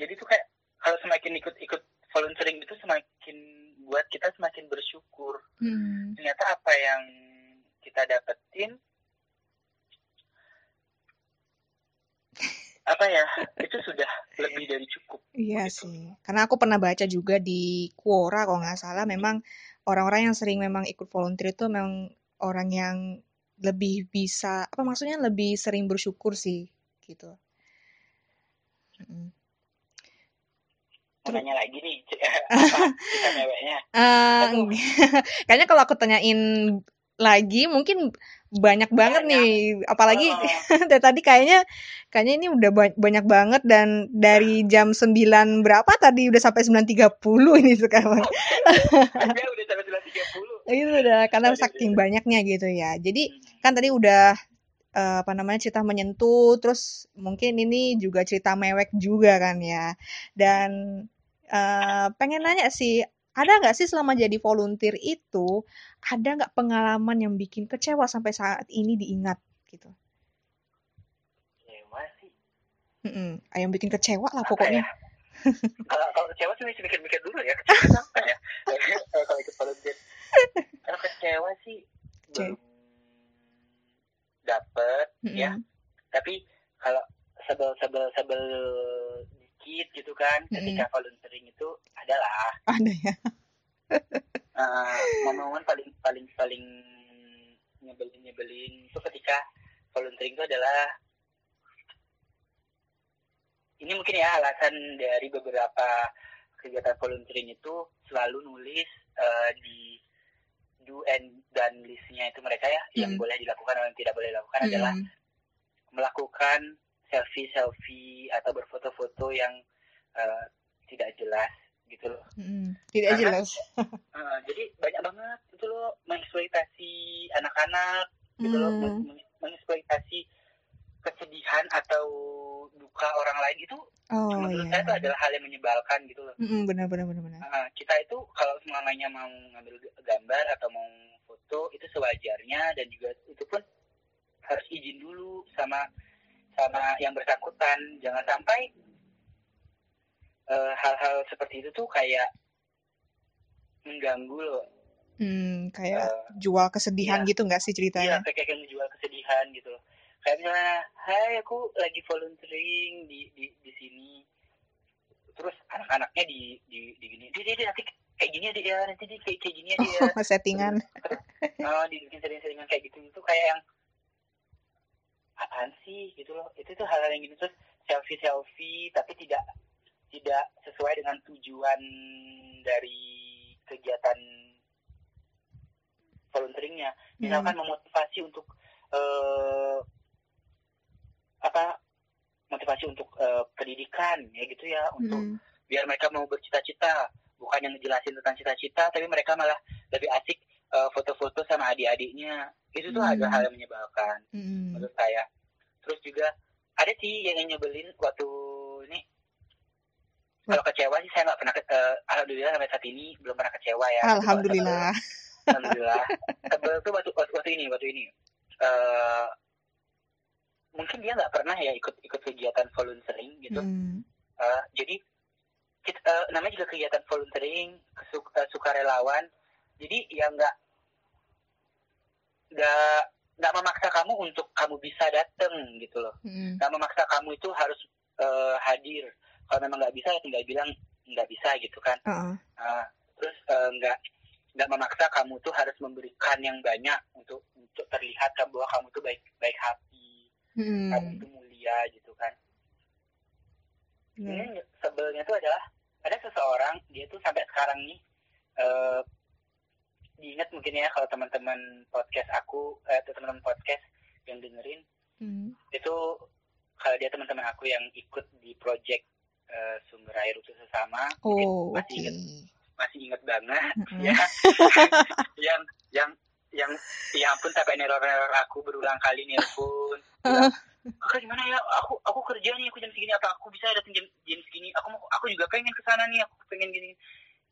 jadi tuh kayak kalau semakin ikut-ikut volunteering itu semakin buat kita semakin bersyukur Hmm. ternyata apa yang kita dapetin apa ya itu sudah lebih dari cukup Iya Gitu. sih, karena aku pernah baca juga di Quora kalau nggak salah, memang orang-orang yang sering memang ikut volunteer itu memang orang yang lebih bisa, apa maksudnya lebih sering bersyukur sih, gitu. Mm. Terus- nanya lagi nih apa kita meweknya Aduh. (laughs) kayaknya kalau aku tanyain lagi mungkin banyak banget Banyak. nih, apalagi Oh, (laughs) dari tadi kayaknya kayaknya ini udah ba- banyak banget dan dari jam 9 berapa tadi udah sampai 9.30 ini sekarang. (laughs) udah sampai 9.30 Itu udah karena Aduh, saking aduh. banyaknya gitu ya. Jadi Hmm. kan tadi udah eh, apa namanya cerita menyentuh, terus mungkin ini juga cerita mewek juga kan ya. Dan eh, pengen nanya sih, ada nggak sih selama jadi volunteer itu ada nggak pengalaman yang bikin kecewa sampai saat ini diingat gitu? Kecewa sih Mm-mm. Ah, Yang bikin kecewa lah Apa pokoknya. ya? (laughs) kalau kalau kecewa sih mesti mikir-mikir dulu ya kecewa apa ya kalau (laughs) kalau ikut volunteer kalau kecewa sih belum dapet Mm-mm. ya tapi kalau sebel sebel sebel dikit gitu kan Mm-mm. ketika volunteering itu adalah Ada ya. (laughs) uh, momen-momen paling paling paling nyebelin nyebelin itu ketika volunteering itu adalah ini mungkin ya alasan dari beberapa kegiatan volunteering itu selalu nulis uh, di do and dan listnya itu mereka ya hmm. yang boleh dilakukan dan yang tidak boleh dilakukan hmm. adalah melakukan selfie selfie atau berfoto-foto yang uh, tidak jelas gitu loh. Hmm. Tidak Karena, jelas. (laughs) uh, jadi banyak banget itu loh mengeksploitasi anak-anak gitu hmm. loh, mengeksploitasi kesedihan atau duka orang lain itu oh, menurut iya. saya itu adalah hal yang menyebalkan gitu loh. Mm, benar benar benar benar. Uh, kita itu kalau semuanya mau ngambil gambar atau mau foto itu sewajarnya dan juga itu pun harus izin dulu sama sama yang bersangkutan. Jangan sampai eh, hal-hal uh, seperti itu tuh kayak mengganggu loh. Hmm, kayak uh, jual kesedihan iya, gitu nggak sih ceritanya? Iya, kayak, kayak jual kesedihan gitu loh. Kayak misalnya hai aku lagi volunteering di di di sini. Terus anak-anaknya di di di gini dia dia nanti kayak gini dia ya nanti dia kayak kayak gini dia ya. oh, (laughs) settingan. Oh dibikin setting-settingan kayak gitu itu kayak yang apaan sih? Gitu loh. Itu tuh hal-hal yang gitu terus selfie selfie tapi tidak tidak sesuai dengan tujuan dari kegiatan volunteeringnya misalkan hmm. memotivasi untuk uh, apa motivasi untuk uh, pendidikan ya gitu ya untuk hmm. biar mereka mau bercita-cita bukan yang ngejelasin tentang cita-cita tapi mereka malah lebih asik uh, foto-foto sama adik-adiknya itu tuh hmm. ada hal yang menyebalkan hmm. menurut saya terus juga ada sih yang nyebelin waktu ini kalau kecewa sih saya nggak pernah uh, alhamdulillah sampai saat ini belum pernah kecewa ya. Alhamdulillah. Alhamdulillah. Tebel tuh waktu waktu ini waktu ini. Uh, mungkin dia nggak pernah ya ikut ikut kegiatan volunteering gitu. Hmm. uh, jadi kita, uh, namanya juga kegiatan volunteering kesuk, uh, sukarelawan. Jadi ya nggak nggak nggak memaksa kamu untuk kamu bisa datang gitu loh. Hmm. nggak memaksa kamu itu harus uh, hadir kalau memang nggak bisa ya tinggal bilang nggak bisa gitu kan uh -uh. Uh, terus uh, nggak nggak memaksa kamu tuh harus memberikan yang banyak untuk untuk terlihat bahwa kamu tuh baik baik hati hmm. kamu itu mulia gitu kan ini sebelnya itu adalah ada seseorang dia tuh sampai sekarang nih uh, diingat mungkin ya kalau teman-teman podcast aku eh, atau teman-teman podcast yang dengerin hmm. itu kalau dia teman-teman aku yang ikut di project uh, sumber air utuh sesama oh, masih okay. ingat masih ingat banget mm -hmm. ya. (laughs) Yang yang yang ya ampun sampai neror-neror aku berulang kali nelpon. (laughs) Kakak gimana ya? Aku aku kerja nih aku jam segini apa aku bisa datang jam jam segini? Aku mau aku juga pengen ke sana nih aku pengen gini.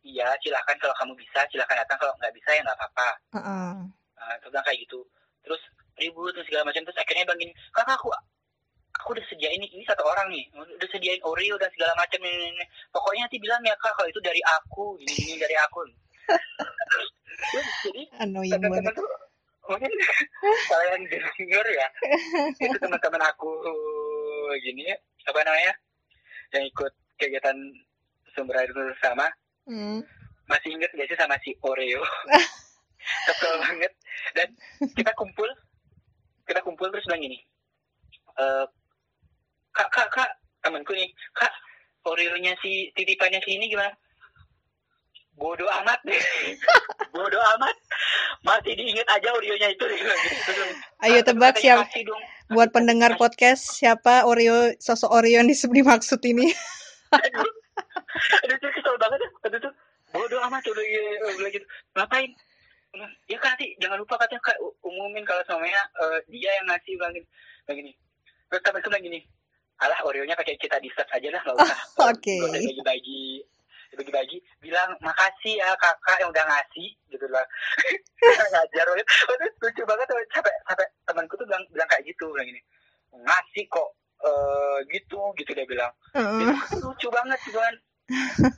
Iya silahkan kalau kamu bisa silahkan datang kalau nggak bisa ya nggak apa-apa. Uh -uh. uh, terus kayak gitu. Terus ribut terus segala macam terus akhirnya bang gini kakak aku aku udah sediain ini ini satu orang nih. Udah sediain Oreo dan segala macam ini, ini. pokoknya nanti bilang ya kak kalau itu dari aku ini, ini dari aku. Jadi banget. tuh, mungkin kalian denger ya itu teman-teman aku gini apa namanya yang ikut kegiatan sumber air bersama hmm. masih inget gak sih sama si Oreo? (laughs) Kesel banget. Dan kita kumpul kita kumpul terus bilang gini e, kak kak kak. Temanku nih. Kak Oreo-nya si titipannya si ini gimana? Bodoh amat. Deh (laughs) bodoh amat. Masih diinget aja Oreo-nya itu. Ayo tebak siapa buat pendengar podcast siapa Oreo sosok Oreo yang dimaksud ini. Aduh, aduh tuh kesel banget ya. Aduh tuh. Bodoh amat udah gitu. Ngapain? Ya kan nanti jangan lupa katanya kayak umumin kalau semuanya uh, dia yang ngasih bilang gini terus bilang gini alah Oreo-nya pakai kita di aja lah nggak usah. Oke. okay. bagi-bagi dibagi-bagi bilang makasih ya kakak yang udah ngasih gitu lah. (laughs) Ngajar lucu banget sampai sampai temanku tuh bilang bilang kayak gitu bilang gini ngasih kok uh, gitu gitu dia bilang. Uh. lucu banget gitu kan.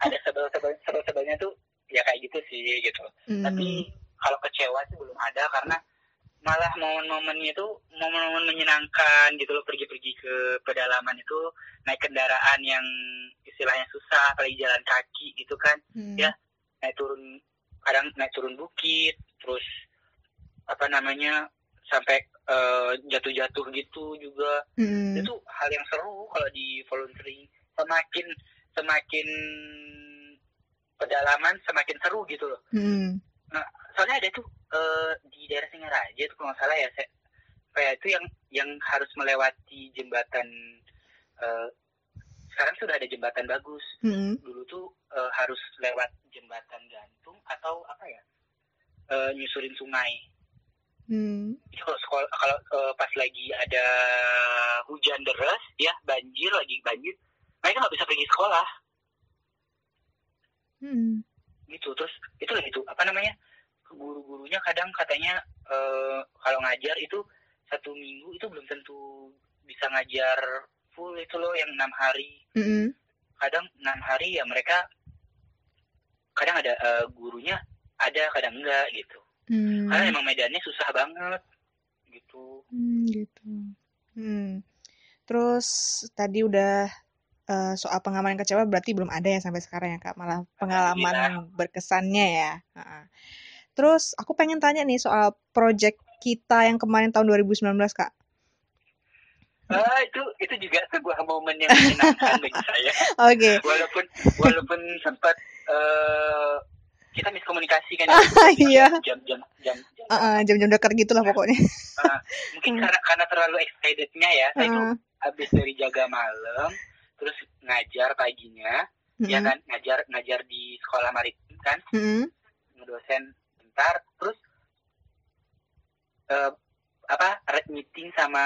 Ada sebel sebel sebel sebelnya tuh ya kayak gitu sih gitu. Mm. tapi kalau kecewa sih belum ada karena malah momen-momennya itu momen-momen menyenangkan gitu loh pergi-pergi ke pedalaman itu naik kendaraan yang istilahnya susah apalagi jalan kaki gitu kan hmm. ya naik turun kadang naik turun bukit terus apa namanya sampai uh, jatuh-jatuh gitu juga hmm. itu hal yang seru kalau di volunteering semakin semakin pedalaman semakin seru gitu loh Mm. Soalnya ada tuh eh, di daerah Singaraja tuh kalau nggak salah ya saya kayak itu yang yang harus melewati jembatan eh, sekarang sudah ada jembatan bagus Mm. dulu tuh eh, harus lewat jembatan gantung atau apa ya eh, nyusurin sungai Mm. Jadi kalau sekolah kalau eh, pas lagi ada hujan deras ya banjir lagi banjir mereka nggak bisa pergi sekolah Mm. gitu terus itu lah itu apa namanya guru-gurunya kadang katanya eh, kalau ngajar itu satu minggu itu belum tentu bisa ngajar full itu loh yang enam hari Mm. kadang enam hari ya mereka kadang ada eh, gurunya ada kadang enggak gitu Mm. karena emang medannya susah banget gitu Hmm, gitu. Hmm. Terus tadi udah eh, soal pengalaman kecewa berarti belum ada ya sampai sekarang ya Kak, malah pengalaman berkesannya ya. Terus aku pengen tanya nih soal project kita yang kemarin tahun 2019 Kak. ah itu itu juga sebuah momen yang menyenangkan bagi saya. (laughs) Oke. walaupun walaupun sempat eh, kita miskomunikasi kan (laughs) Iya. jam jam jam. Jam ah, jam-jam dekat gitu lah pokoknya. Ah, mungkin karena karena terlalu excitednya ya. Saya Ah, habis dari jaga malam terus ngajar paginya ya mm-mm, kan? Ngajar ngajar di sekolah maritim kan? Mm-mm, ngedosen bentar terus eh, apa red meeting sama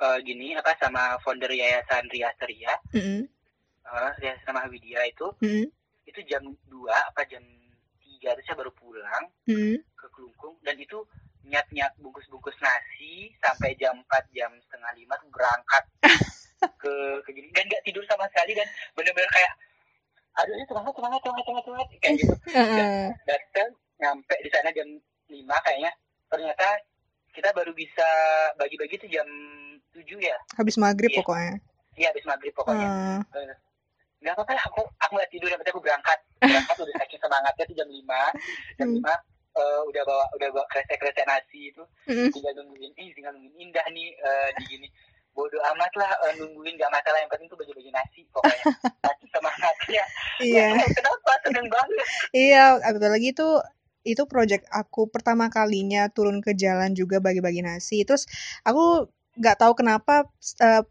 eh, gini apa sama founder yayasan Ria Seria mm-mm, eh, Ria sama Widya itu mm-mm, itu jam 2 apa jam 3 terus saya baru pulang mm-mm. ke Kelungkung dan itu nyat-nyat bungkus-bungkus nasi sampai jam 4 jam setengah lima tuh berangkat (laughs) ke ke gini. Dan nggak tidur sama sekali dan bener-bener kayak aduh ini semangat semangat semangat semangat semangat. Kayak gitu. Ah, datang nyampe di sana jam 5 kayaknya. Ternyata kita baru bisa bagi-bagi tuh jam 7 ya. Habis maghrib Iya. pokoknya. iya habis maghrib pokoknya. Eh, nggak apa-apa lah aku aku nggak tidur yang penting aku berangkat. Berangkat udah saking semangatnya tuh jam 5 jam Hmm. 5 eh, udah bawa udah bawa kresek-kresek nasi itu. Mm-mm. tinggal nungguin ih tinggal nungguin indah nih eh, di gini bodoh amat lah eh, nungguin gak masalah. Yang penting tuh bagi-bagi nasi pokoknya. (laughs) Saking semangatnya Iya. Ya, kenapa? Seneng banget. Iya, betul lagi itu itu project aku pertama kalinya turun ke jalan juga bagi-bagi nasi. Terus aku nggak tahu kenapa eh,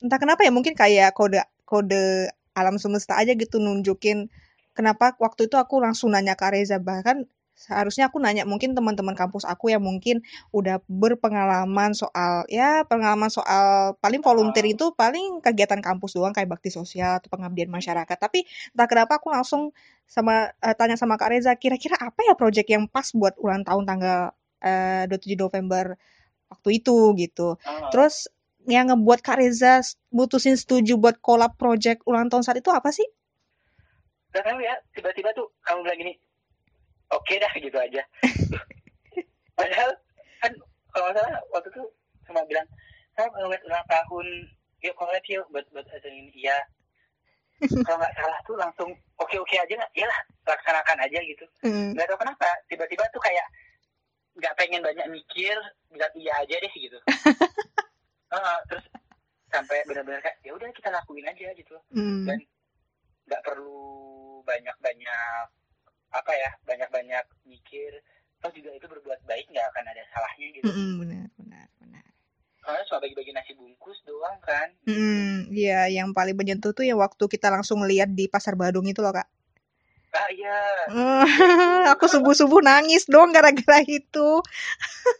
entah kenapa ya mungkin kayak kode kode alam semesta aja gitu nunjukin kenapa waktu itu aku langsung nanya ke Reza bahkan seharusnya aku nanya mungkin teman-teman kampus aku yang mungkin udah berpengalaman soal ya pengalaman soal paling volunteer itu paling kegiatan kampus doang kayak bakti sosial atau pengabdian masyarakat. Tapi entah kenapa aku langsung sama eh, tanya sama Kak Reza kira-kira apa ya project yang pas buat ulang tahun tanggal eh, 27 November waktu itu? Gitu. Terus yang ngebuat Kak Reza mutusin setuju buat collab project ulang tahun saat itu apa sih? gak tahu ya tiba-tiba tuh kamu bilang gini oke dah gitu aja. (laughs) Padahal kan kalau salah waktu itu cuma bilang saya ngeliat ulang tahun yuk collab yuk buat buat acara ini iya. (laughs) Kalau nggak salah tuh langsung oke oke aja nggak iyalah laksanakan aja gitu. Hmm. nggak tahu kenapa tiba-tiba tuh kayak nggak pengen banyak mikir bilang iya aja deh gitu. (laughs) Heeh, terus sampai benar-benar kayak ya udah kita lakuin aja gitu. Hmm. dan nggak perlu banyak-banyak apa ya banyak-banyak mikir toh juga itu berbuat baik nggak akan ada salahnya gitu Mm-mm, benar, benar, benar. soalnya cuma bagi-bagi nasi bungkus doang kan Hmm, iya, yang paling menyentuh tuh ya waktu kita langsung lihat di Pasar Badung itu loh, Kak. ah iya (laughs) aku subuh-subuh nangis dong gara-gara itu.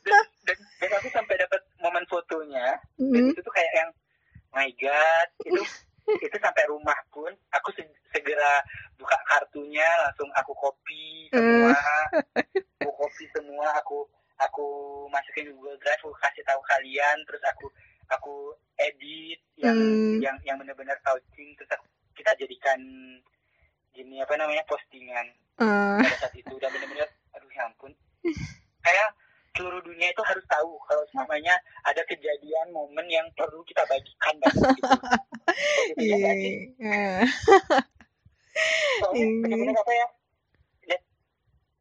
dan, dan, dan aku sampai dapat momen fotonya dan Hmm. itu tuh kayak yang my god itu itu sampai rumah pun aku se- segera buka kartunya langsung aku copy semua. Aku copy semua aku aku masukin Google Drive aku kasih tahu kalian terus aku aku edit yang Hmm. yang yang benar-benar touching terus aku, kita jadikan gini apa namanya postingan. Eh, pada saat itu dan benar-benar aduh ya ampun. Kayak seluruh dunia itu harus tahu kalau semuanya ada kejadian momen yang perlu kita bagikan banget (laughs) gitu. Iya. (laughs) Soalnya Iya. benar-benar apa ya?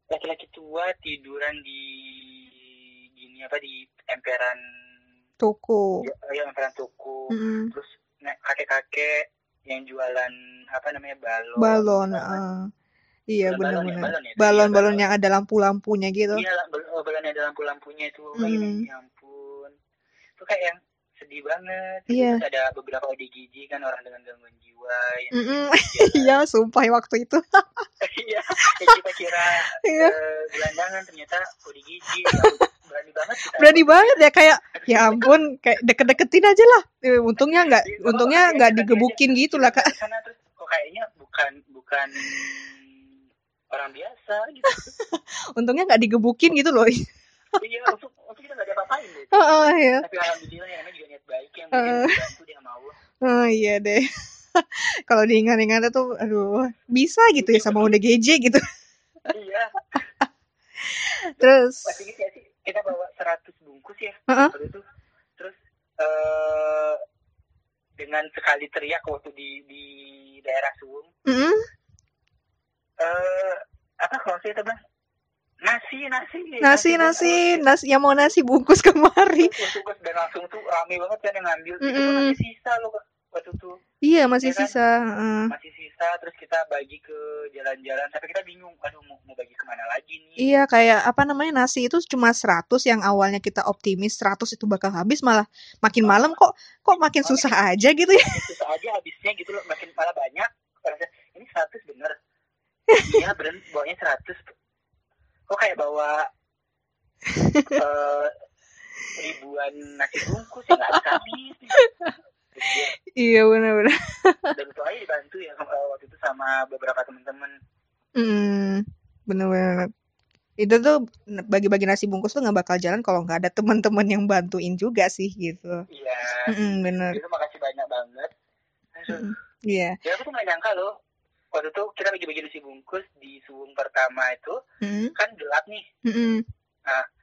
Laki-laki tua tiduran di gini apa di emperan Toko. ya, ya emperan toko. Mm-mm. Terus nek- kakek-kakek yang jualan apa namanya balon balon ah. Iya balon ya, benar-benar ya, iya, balon balon. yang ada lampu-lampunya gitu Iya, oh, balon ada lampu-lampunya itu. Kayak Mm. ya ampun. Itu kayak yang sedih banget. Iya. Terus ada beberapa ODGJ kan orang dengan gangguan jiwa yang Mm-mm. yang (laughs) iya sumpah waktu itu (laughs) Iya, yang kita kira Iya. eh, gelandangan ternyata ODGJ. Ya, berani banget kita. berani banget ya kayak ya ampun kayak deket-deketin aja lah Eh, untungnya nggak Iya, untungnya iya, nggak digebukin gitu lah kak ke sana terus kok kayaknya bukan bukan orang biasa gitu. (laughs) untungnya nggak digebukin gitu loh iya, untuk kita nggak ada apa-apain deh. Heeh, (laughs) ya Tapi alhamdulillah yang namanya juga niat baik yang bikin bantu dia mau. Oh iya deh. (laughs) Kalau diingat-ingat tuh, aduh, bisa gitu ya sama udah GJ gitu. Iya. Terus, Masih gitu ya sih, kita bawa 100 bungkus ya waktu itu. Terus eh dengan sekali teriak waktu di di daerah Suwung, mm, eh apa kalau saya bilang nasi nasi nasi nasi nasi yang mau nasi bungkus (laughs) kemari. Tugas dan langsung tuh rame banget kan yang ngambil itu tuh Mm-mm. masih sisa loh waktu itu Iya masih Iya kan? sisa. heeh. masih sisa terus kita bagi ke jalan-jalan tapi kita bingung aduh mau, mau bagi ke mana lagi nih Iya kayak apa namanya nasi itu cuma 100 yang awalnya kita optimis 100 itu bakal habis malah makin malam kok kok makin susah aja gitu ya. Susah aja habisnya gitu loh makin malah banyak ini 100 bener iya bener bawanya 100 kok kayak bawa eh, ribuan nasi bungkus ya nggak habis Iya benar-benar. dan itu aja dibantu ya eh, waktu itu sama beberapa teman-teman Hmm, benar-benar. Itu tuh bagi-bagi nasi bungkus tuh nggak bakal jalan kalau nggak ada teman-teman yang bantuin juga sih gitu. iya Mm-mm, bener. itu makasih banyak banget Aduh. Mm-mm. Iya. ya aku tuh nggak nyangka loh waktu itu kita bagi-bagi nasi bungkus di suwung pertama itu Mm-mm. kan gelap nih Mm-mm.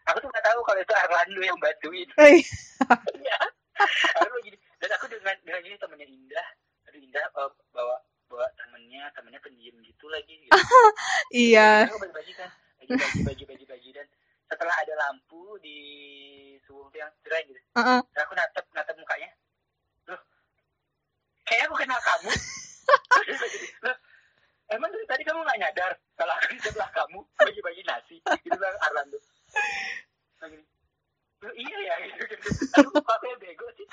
aku tuh nggak tahu kalau itu Arlando yang bantuin (laughs) Iya. aku gini dan aku dengan dengan ini temennya Indah aduh Indah eh, bawa bawa temennya temennya pendiam gitu lagi (laughs) gitu. iya. aku bagi-bagi kan bagi bagi bagi bagi bagi dan setelah ada lampu di suwung tuh yang cerah gitu Heeh. dan aku natep natep mukanya loh kayak aku kenal kamu (laughs) loh emang dari tadi kamu nggak nyadar kalau aku di sebelah kamu bagi-bagi nasi? Gitu bang Arlando loh iya ya gitu gitu. Aduh bego sih?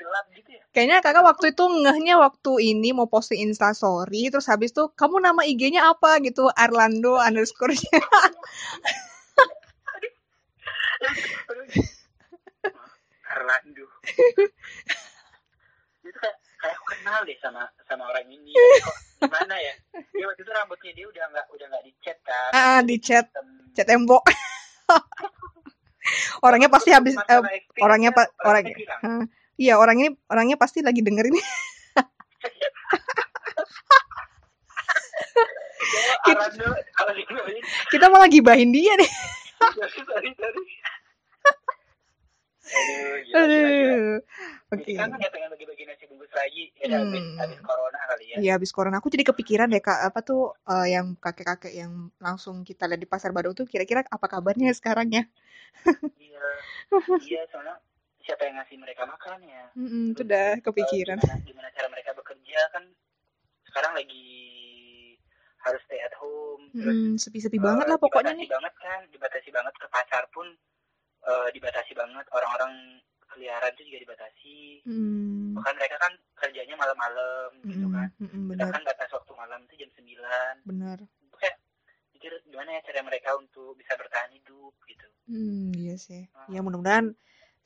Gelap gitu ya? Kayaknya kakak waktu itu ngehnya waktu ini mau posting instastory terus habis itu kamu nama IG-nya apa? gitu Arlando underscore Aduh. (laughs) Arlando. itu kayak aku kenal deh sama sama orang ini. Kok (laughs) gimana ya? Dia waktu itu rambutnya dia udah nggak udah nggak dicat kan. Ah di chat Hitam. chat tembok. (laughs) orangnya pasti habis eh, orangnya kan, pak Hah. iya orang ini orangnya pasti lagi denger ini (laughs) "Ya, Arlando kalau dengerin kita malah gibahin dia nih aduh gila, aduh oke Jadi kangen ya pengen bagi-bagi nasi bungkus lagi ya habis, Hmm. habis corona kali ya Iya habis corona aku jadi kepikiran deh kak apa tuh eh, yang kakek-kakek yang langsung kita lihat di pasar Badung tuh kira-kira apa kabarnya sekarang ya? iya iya soalnya siapa yang ngasih mereka makan ya Mm-mm, itu Terus, udah kepikiran. gimana, gimana cara mereka bekerja kan sekarang lagi harus stay at home terus Mm, sepi-sepi eh, banget lah pokoknya dibatasi nih. banget kan dibatasi banget ke pasar pun eh, dibatasi banget orang-orang keliaran itu juga dibatasi Mm, bahkan mereka kan kerjanya malam-malam gitu mm-mm, kan mm-mm, bener sedangkan batas waktu malam itu jam 9 bener. Itu kayak mikir gimana ya cara mereka untuk bisa bertahan hidup gitu Hmm, iya sih. Ya mudah-mudahan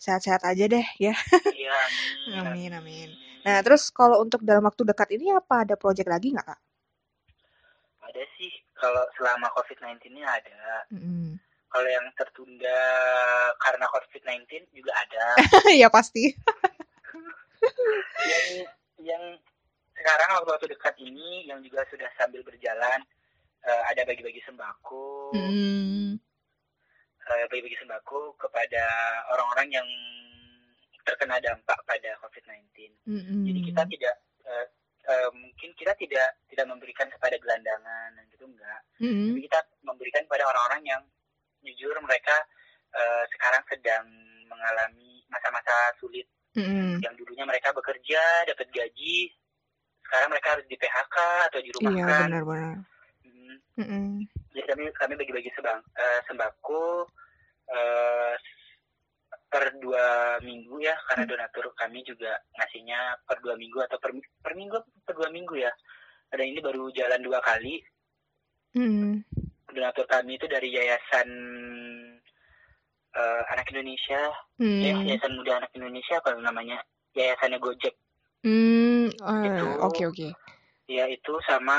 sehat-sehat aja deh ya. iya (laughs) amin Amin, amin. Nah terus kalau untuk dalam waktu dekat ini apa ada project lagi nggak kak? ada sih kalau selama COVID-19 ini ada Mm-mm. Kalau yang tertunda karena COVID-19 juga ada (laughs) ya pasti. (laughs) yang yang sekarang waktu-waktu dekat ini yang juga sudah sambil berjalan eh, ada bagi-bagi sembako Mm, eh, bagi-bagi sembako kepada orang-orang yang terkena dampak pada COVID-19 mm-mm. jadi kita tidak eh, eh, mungkin kita tidak tidak memberikan kepada gelandangan dan gitu enggak Mm-mm. tapi kita memberikan kepada orang-orang yang jujur mereka eh, sekarang sedang mengalami masa-masa sulit Mm-mm. yang dulunya mereka bekerja dapat gaji sekarang mereka harus di PHK atau Iya, dirumahkan benar-benar. Mm-mm. jadi kami kami bagi-bagi sebang eh, sembako eh, per dua minggu ya karena Hmm. donatur kami juga ngasihnya per dua minggu atau per, per minggu per dua minggu ya ada ini baru jalan dua kali. Donatur kami itu dari yayasan eh, anak Indonesia ya Hmm. yayasan muda anak Indonesia apa namanya yayasannya Gojek Hmm, Itu- oke oke. ya itu sama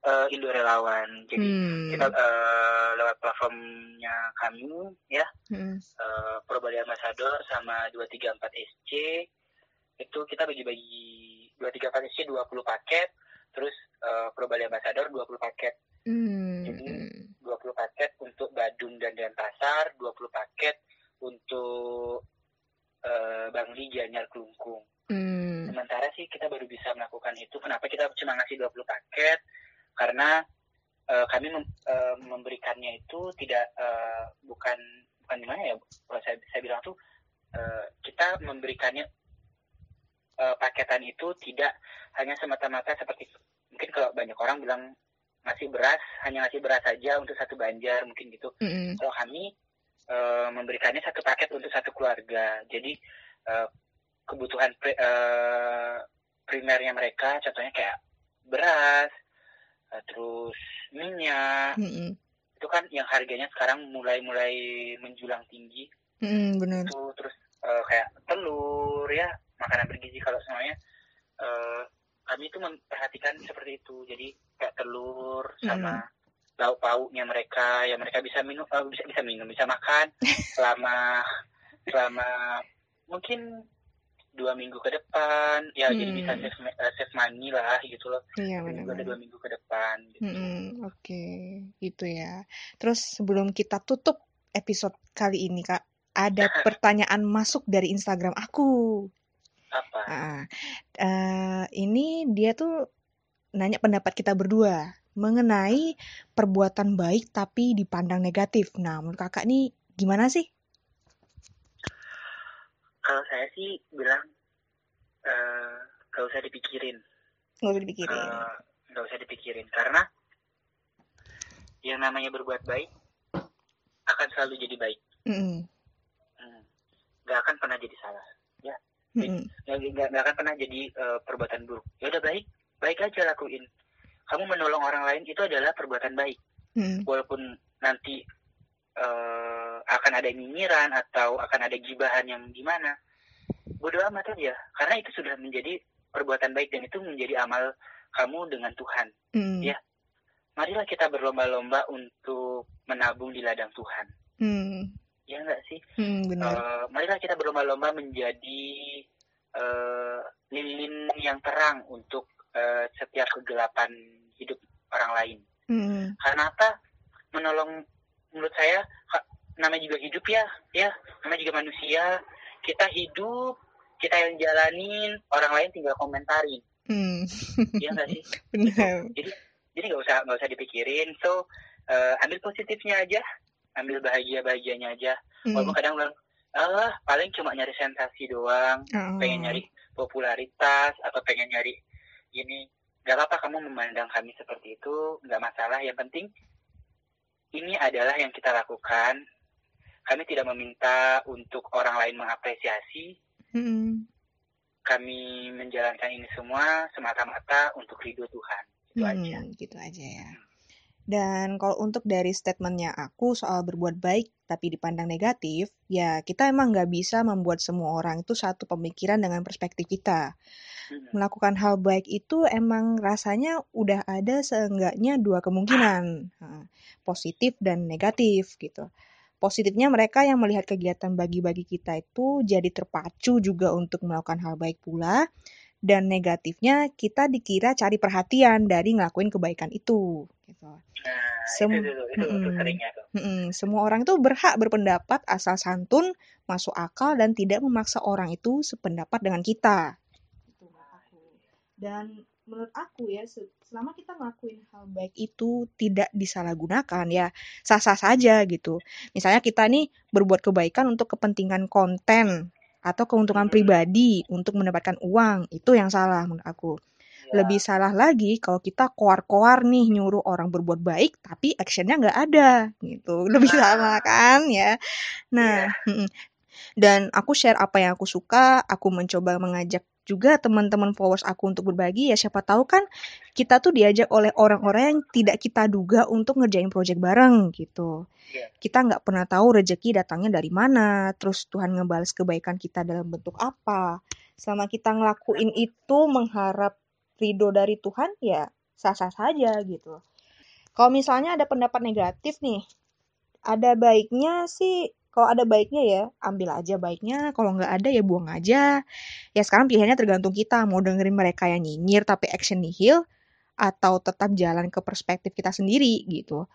eh, Indo Relawan jadi Hmm. kita eh, lewat platformnya kami ya Mm-mm. eh, Pro Bali Ambassador sama 234 SC itu kita bagi-bagi 234 SC 20 paket terus eh, Pro Bali Ambassador 20 paket Hmm. Jadi- 20 paket untuk Badung dan Denpasar 20 paket untuk eh, Bangli Gianyar Kelungkung. Hmm. sementara sih kita baru bisa melakukan itu. Kenapa kita cuma ngasih 20 paket? Karena eh, kami mem- eh, memberikannya itu tidak eh, bukan bukan gimana ya kalau saya saya bilang tuh eh, kita memberikannya eh, paketan itu tidak hanya semata-mata seperti mungkin kalau banyak orang bilang ngasih beras hanya ngasih beras saja untuk satu banjar mungkin gitu Mm-mm. kalau kami eh, memberikannya satu paket untuk satu keluarga jadi eh, kebutuhan pri- eh, primernya mereka contohnya kayak beras eh, terus minyak Mm-mm. itu kan yang harganya sekarang mulai mulai menjulang tinggi Mm-mm, benar. itu terus eh, kayak telur ya makanan bergizi kalau semuanya eh, kami itu memperhatikan seperti itu jadi kayak telur sama lauk pauknya mereka. Ya mereka bisa minum eh, bisa bisa minum bisa makan (laughs) selama selama mungkin dua minggu ke depan. Ya jadi Hmm. bisa save, ma- eh, save money lah gitu loh. Iya dua minggu ke depan gitu. Mm-mm, Oke, gitu ya. Terus sebelum kita tutup episode kali ini, Kak, ada (laughs) pertanyaan masuk dari Instagram aku. apa? Ah, eh, ini dia tuh nanya pendapat kita berdua mengenai perbuatan baik tapi dipandang negatif. Nah, menurut kakak nih gimana sih? kalau saya sih bilang gak usah dipikirin Nggak usah dipikirin. Nggak usah dipikirin karena yang namanya berbuat baik akan selalu jadi baik Mm-mm, Hmm. nggak akan pernah jadi salah nggak nggak nggak akan pernah jadi eh, perbuatan buruk ya udah baik baik aja lakuin. Kamu menolong orang lain itu adalah perbuatan baik. Mm-mm, walaupun nanti eh, akan ada nyinyiran atau akan ada gibahan yang gimana. Bodo amat aja. Karena itu sudah menjadi perbuatan baik dan itu menjadi amal kamu dengan Tuhan. Mm-mm, Ya. marilah kita berlomba-lomba untuk menabung di ladang Tuhan. Mm, ya enggak sih? Mm, benar. Eh, marilah kita berlomba-lomba menjadi eh, lilin yang terang untuk eh, setiap kegelapan hidup orang lain. Mm, karena apa? Menolong menurut saya namanya juga hidup ya ya. Namanya juga manusia. Kita hidup kita yang jalanin orang lain tinggal komentarin. Mm, ya enggak sih? (laughs) Benar. jadi nggak usah nggak usah dipikirin. So eh, ambil positifnya aja. Ambil bahagia bahagianya aja. Mm, walaupun kadang bilang ah paling cuma nyari sensasi doang. Oh, pengen nyari popularitas atau pengen nyari ini nggak apa kamu memandang kami seperti itu nggak masalah. Yang penting ini adalah yang kita lakukan. Kami tidak meminta untuk orang lain mengapresiasi. Mm, kami menjalankan ini semua semata-mata untuk ridho Tuhan. Itu aja. Hmm, gitu aja ya. Dan kalau untuk dari statementnya aku soal berbuat baik tapi dipandang negatif, ya kita emang nggak bisa membuat semua orang itu satu pemikiran dengan perspektif kita. Hmm. Melakukan hal baik itu emang rasanya udah ada seenggaknya dua kemungkinan, positif dan negatif gitu. Positifnya mereka yang melihat kegiatan bagi-bagi kita itu jadi terpacu juga untuk melakukan hal baik pula. Dan negatifnya kita dikira cari perhatian dari ngelakuin kebaikan itu. Gitu. nah Sem- itu itu, itu, itu seringnya tuh Semua orang itu berhak berpendapat asal santun, masuk akal dan tidak memaksa orang itu sependapat dengan kita. Dan menurut aku ya, se- selama kita ngelakuin hal baik itu tidak disalahgunakan ya sah-sah saja gitu. Misalnya kita nih berbuat kebaikan untuk kepentingan konten atau keuntungan Hmm. pribadi untuk mendapatkan uang. Itu yang salah menurut aku. Ya. Lebih salah lagi kalau kita koar-koar nih nyuruh orang berbuat baik tapi actionnya nggak ada gitu. Lebih Nah. salah kan ya. Nah, mm-mm. dan aku share apa yang aku suka, aku mencoba mengajak juga teman-teman followers aku untuk berbagi ya siapa tahu kan kita tuh diajak oleh orang-orang yang tidak kita duga untuk ngerjain project bareng gitu. Iya. Kita nggak pernah tahu rezeki datangnya dari mana, terus Tuhan ngebales kebaikan kita dalam bentuk apa. Selama kita ngelakuin itu mengharap ridho dari Tuhan ya sah-sah saja gitu. Kalau misalnya ada pendapat negatif nih, ada baiknya sih kalau ada baiknya ya ambil aja baiknya. Kalau nggak ada ya buang aja. Ya sekarang pilihannya tergantung kita. Mau dengerin mereka yang nyinyir tapi action nihil atau tetap jalan ke perspektif kita sendiri gitu.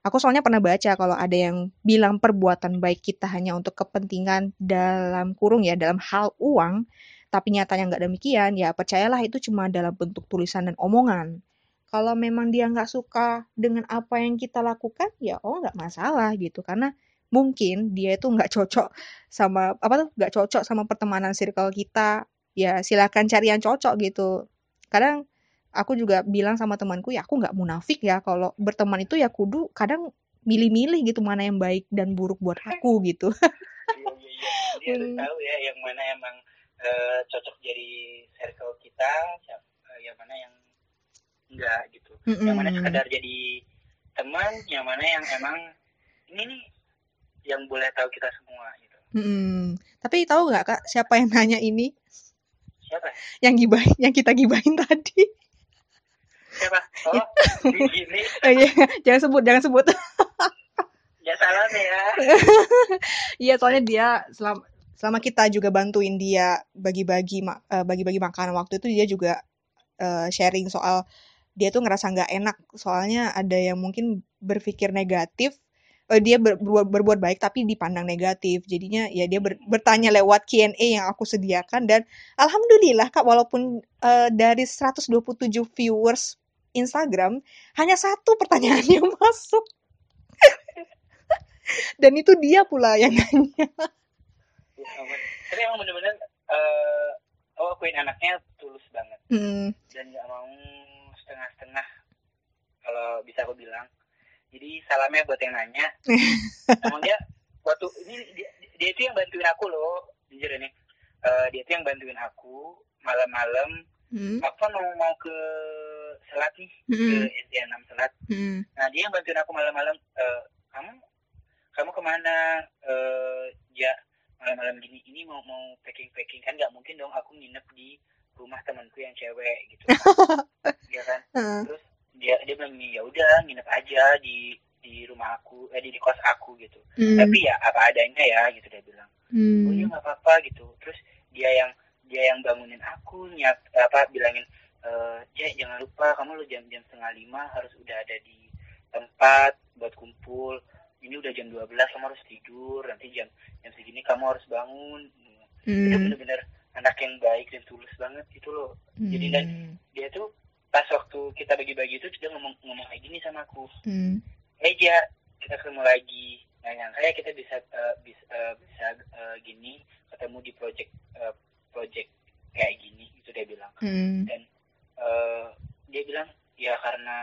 Aku soalnya pernah baca kalau ada yang bilang perbuatan baik kita hanya untuk kepentingan dalam kurung ya dalam hal uang tapi nyatanya nggak demikian ya percayalah itu cuma dalam bentuk tulisan dan omongan. Kalau memang dia nggak suka dengan apa yang kita lakukan ya oh nggak masalah gitu. Karena mungkin dia itu nggak cocok sama apa tuh nggak cocok sama pertemanan circle kita ya silakan cari yang cocok gitu kadang aku juga bilang sama temanku ya aku nggak munafik ya kalau berteman itu ya kudu kadang milih-milih gitu mana yang baik dan buruk buat aku (laughs) gitu Iya, iya, iya. Harus Hmm. tahu ya yang mana emang eh, cocok jadi circle kita, siap- eh, yang mana yang enggak gitu. Yang mana Mm-mm. sekedar jadi teman, yang mana yang emang ini nih yang boleh tahu kita semua gitu. Mm-mm. tapi tahu nggak kak siapa yang nanya ini Siapa? yang gibahin yang kita gibahin tadi Siapa? Oh, di sini. Eh, (laughs) iya, jangan sebut jangan sebut Ya salam ya. (laughs) Iya, soalnya dia selama selama kita juga bantuin dia bagi-bagi eh, bagi-bagi makanan waktu itu dia juga eh, sharing soal dia tuh ngerasa nggak enak soalnya ada yang mungkin berpikir negatif eh, dia ber- berbuat, berbuat baik tapi dipandang negatif. Jadinya ya dia ber- bertanya lewat Q&A yang aku sediakan dan alhamdulillah Kak walaupun eh, dari 127 viewers Instagram hanya satu pertanyaan yang (laughs) masuk. Dan itu dia pula yang nanya. Ya. Tapi emang bener-bener eh oh akuin anaknya tulus banget. Hmm, dan nggak mau setengah-setengah kalau bisa aku bilang. Jadi salamnya buat yang nanya. (laughs) Emang dia waktu ini dia, dia itu yang bantuin aku loh, jujur ini. Eh, dia itu yang bantuin aku malam-malam. hmm, Aku kan mau mau ke Selat nih, ke hmm, SD 6 Selat. hmm, Nah dia yang bantuin aku malam-malam. Eh, kamu kamu ke mana? Eh, ya malam-malam gini ini mau mau packing packing kan nggak mungkin dong aku nginep di rumah temanku yang cewek gitu (laughs) ya kan Heeh. terus dia dia bilang ya udah nginep aja di di rumah aku eh di, di kos aku gitu. Hmm, tapi ya apa adanya ya gitu dia bilang. Oh iya hmm, nggak apa-apa gitu. Terus dia yang dia yang bangunin aku nyat apa bilangin eh ya jangan lupa kamu lo jam-jam setengah lima harus udah ada di tempat buat kumpul. Ini udah jam 12 kamu harus tidur. Nanti jam jam segini kamu harus bangun. Itu hmm, bener-bener anak yang baik dan tulus banget gitu loh. Jadi dan hmm, dia tuh pas waktu kita bagi-bagi itu dia ngomong ngomong kayak gini sama aku. Hmm, eh ja kita ketemu lagi. Nah nyangka ya kita bisa eh, bisa eh, bisa eh, gini ketemu di project eh, project kayak gini itu dia bilang. Hmm, dan eh, dia bilang ya karena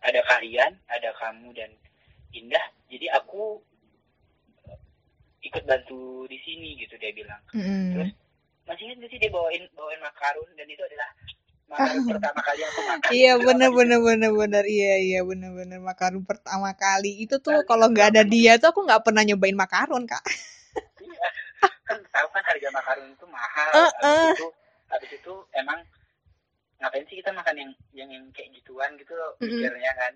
ada kalian ada kamu dan Indah jadi aku ikut bantu di sini gitu dia bilang. Hmm. terus masih ingat nggak sih dia bawain bawain makarun dan itu adalah pertama kali aku makan Iya bener bener bener bener iya iya bener bener makaron pertama kali itu tuh kalau nggak ada dia tuh aku nggak pernah nyobain makaron kak. Iya. kan tahu kan harga makarun itu mahal Eh, habis eh. itu habis itu emang ngapain sih kita makan yang yang, yang kayak gituan gitu loh Mm-mm. pikirnya kan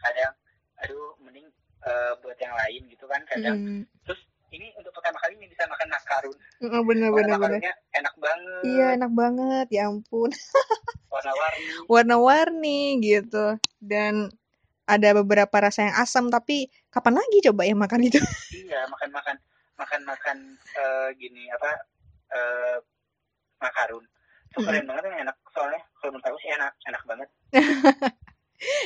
kadang aduh mending eh, buat yang lain gitu kan kadang Hmm. terus ini untuk pertama kali ini bisa makan makarun. Oh, bener bener bener. enak banget. Iya enak banget ya ampun. (laughs) Warna-warni. Warna-warni gitu. Dan ada beberapa rasa yang asam tapi kapan lagi coba ya makan itu? (laughs) iya makan makan makan makan eh, gini apa eh, makarun. Itu keren banget yang enak. Soalnya kalau menurut aku sih enak enak banget (laughs)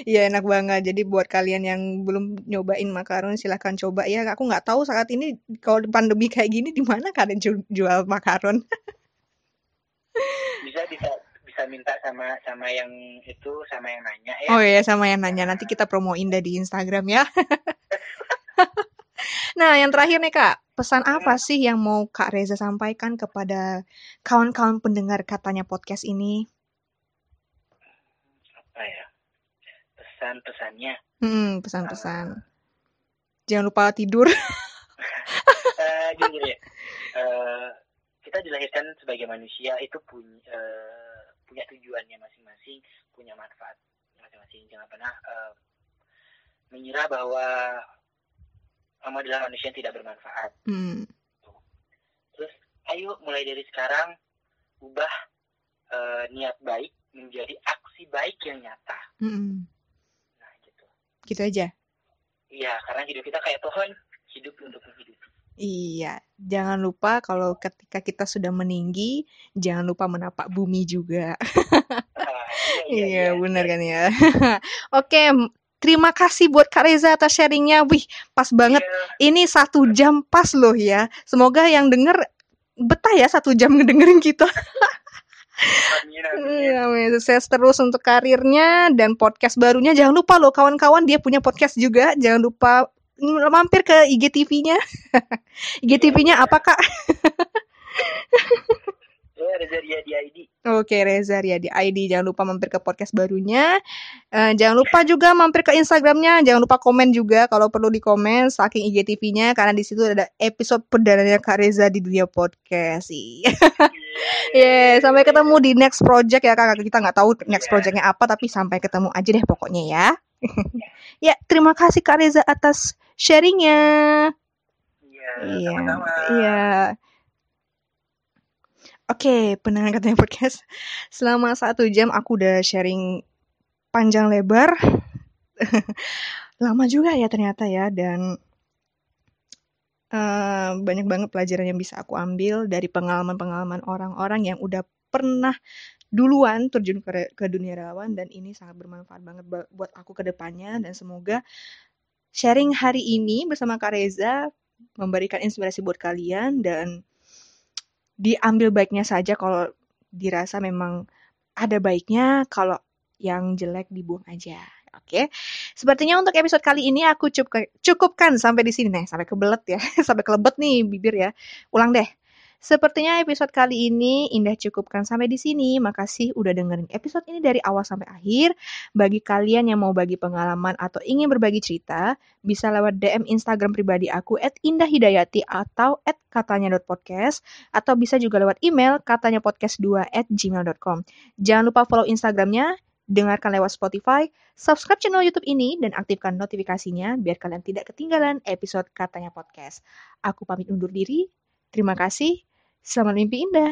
Iya enak banget. Jadi buat kalian yang belum nyobain makaron silahkan coba ya. Aku nggak tahu saat ini kalau pandemi kayak gini di mana kalian ju- jual makaron. bisa bisa bisa minta sama sama yang itu sama yang nanya ya Oh iya sama yang nanya nanti kita promoin deh di Instagram ya. (laughs) Nah yang terakhir nih kak, pesan apa sih yang mau Kak Reza sampaikan kepada kawan-kawan pendengar katanya podcast ini? apa ya pesan-pesannya Hmm pesan-pesan. Jangan lupa tidur. (laughs) Eh, gini gini Eh, kita dilahirkan sebagai manusia itu punya punya tujuannya masing-masing punya manfaat masing-masing jangan pernah eh, mengira bahwa kamu adalah manusia yang tidak bermanfaat Hmm. terus ayo mulai dari sekarang ubah eh, niat baik menjadi aksi baik yang nyata Mm-mm. Gitu aja. iya karena hidup kita kayak pohon hidup untuk menghidupi Iya, jangan lupa kalau ketika kita sudah meninggi, jangan lupa menapak bumi juga. Ah, Iya, (laughs) benar kan ya. (laughs) Oke, terima kasih buat Kak Reza atas sharingnya. Wih, pas banget. Iya, Ini satu jam pas loh ya. Semoga yang denger betah ya satu jam ngedengerin kita. (laughs) amin amin Iya, amin. Sukses terus untuk karirnya dan podcast barunya. Jangan lupa loh kawan-kawan dia punya podcast juga. Jangan lupa mampir ke IGTV-nya. (laughs) IGTV-nya apa Kak? (laughs) Reza di ID Oke Reza ya di ID jangan lupa mampir ke podcast barunya. Eh, jangan lupa juga mampir ke Instagramnya. Jangan lupa komen juga kalau perlu di komen. Saking IGTV-nya karena di situ ada episode perdananya Kak Reza di dunia podcast. Iya. (laughs) Yeah, sampai ketemu di next project ya kakak kita nggak tahu next Iya. projectnya apa tapi sampai ketemu aja deh pokoknya ya. (laughs) Ya terima kasih Kak Reza atas sharingnya. Iya Iya, Oke, pendengar katanya podcast. Selama satu jam aku udah sharing panjang lebar. (laughs) Lama juga ya ternyata ya, dan eh, banyak banget pelajaran yang bisa aku ambil dari pengalaman-pengalaman orang-orang yang udah pernah duluan terjun ke, ke dunia relawan dan ini sangat bermanfaat banget ba- buat aku ke depannya dan semoga sharing hari ini bersama Kak Reza memberikan inspirasi buat kalian dan diambil baiknya saja kalau dirasa memang ada baiknya kalau yang jelek dibuang aja. Oke, sepertinya untuk episode kali ini aku cukup cukupkan sampai di sini nih, sampai kebelet ya, (laughs) sampai kelebet nih bibir ya. Ulang deh. Sepertinya episode kali ini Indah cukupkan sampai di sini. Makasih udah dengerin episode ini dari awal sampai akhir. Bagi kalian yang mau bagi pengalaman atau ingin berbagi cerita, bisa lewat DM Instagram pribadi aku @indahhidayati atau @katanya.podcast atau bisa juga lewat email katanya podcast2 at gmail.com. Jangan lupa follow Instagramnya, dengarkan lewat Spotify, subscribe channel YouTube ini, dan aktifkan notifikasinya biar kalian tidak ketinggalan episode katanya podcast. Aku pamit undur diri. Terima kasih. Selamat mimpi indah.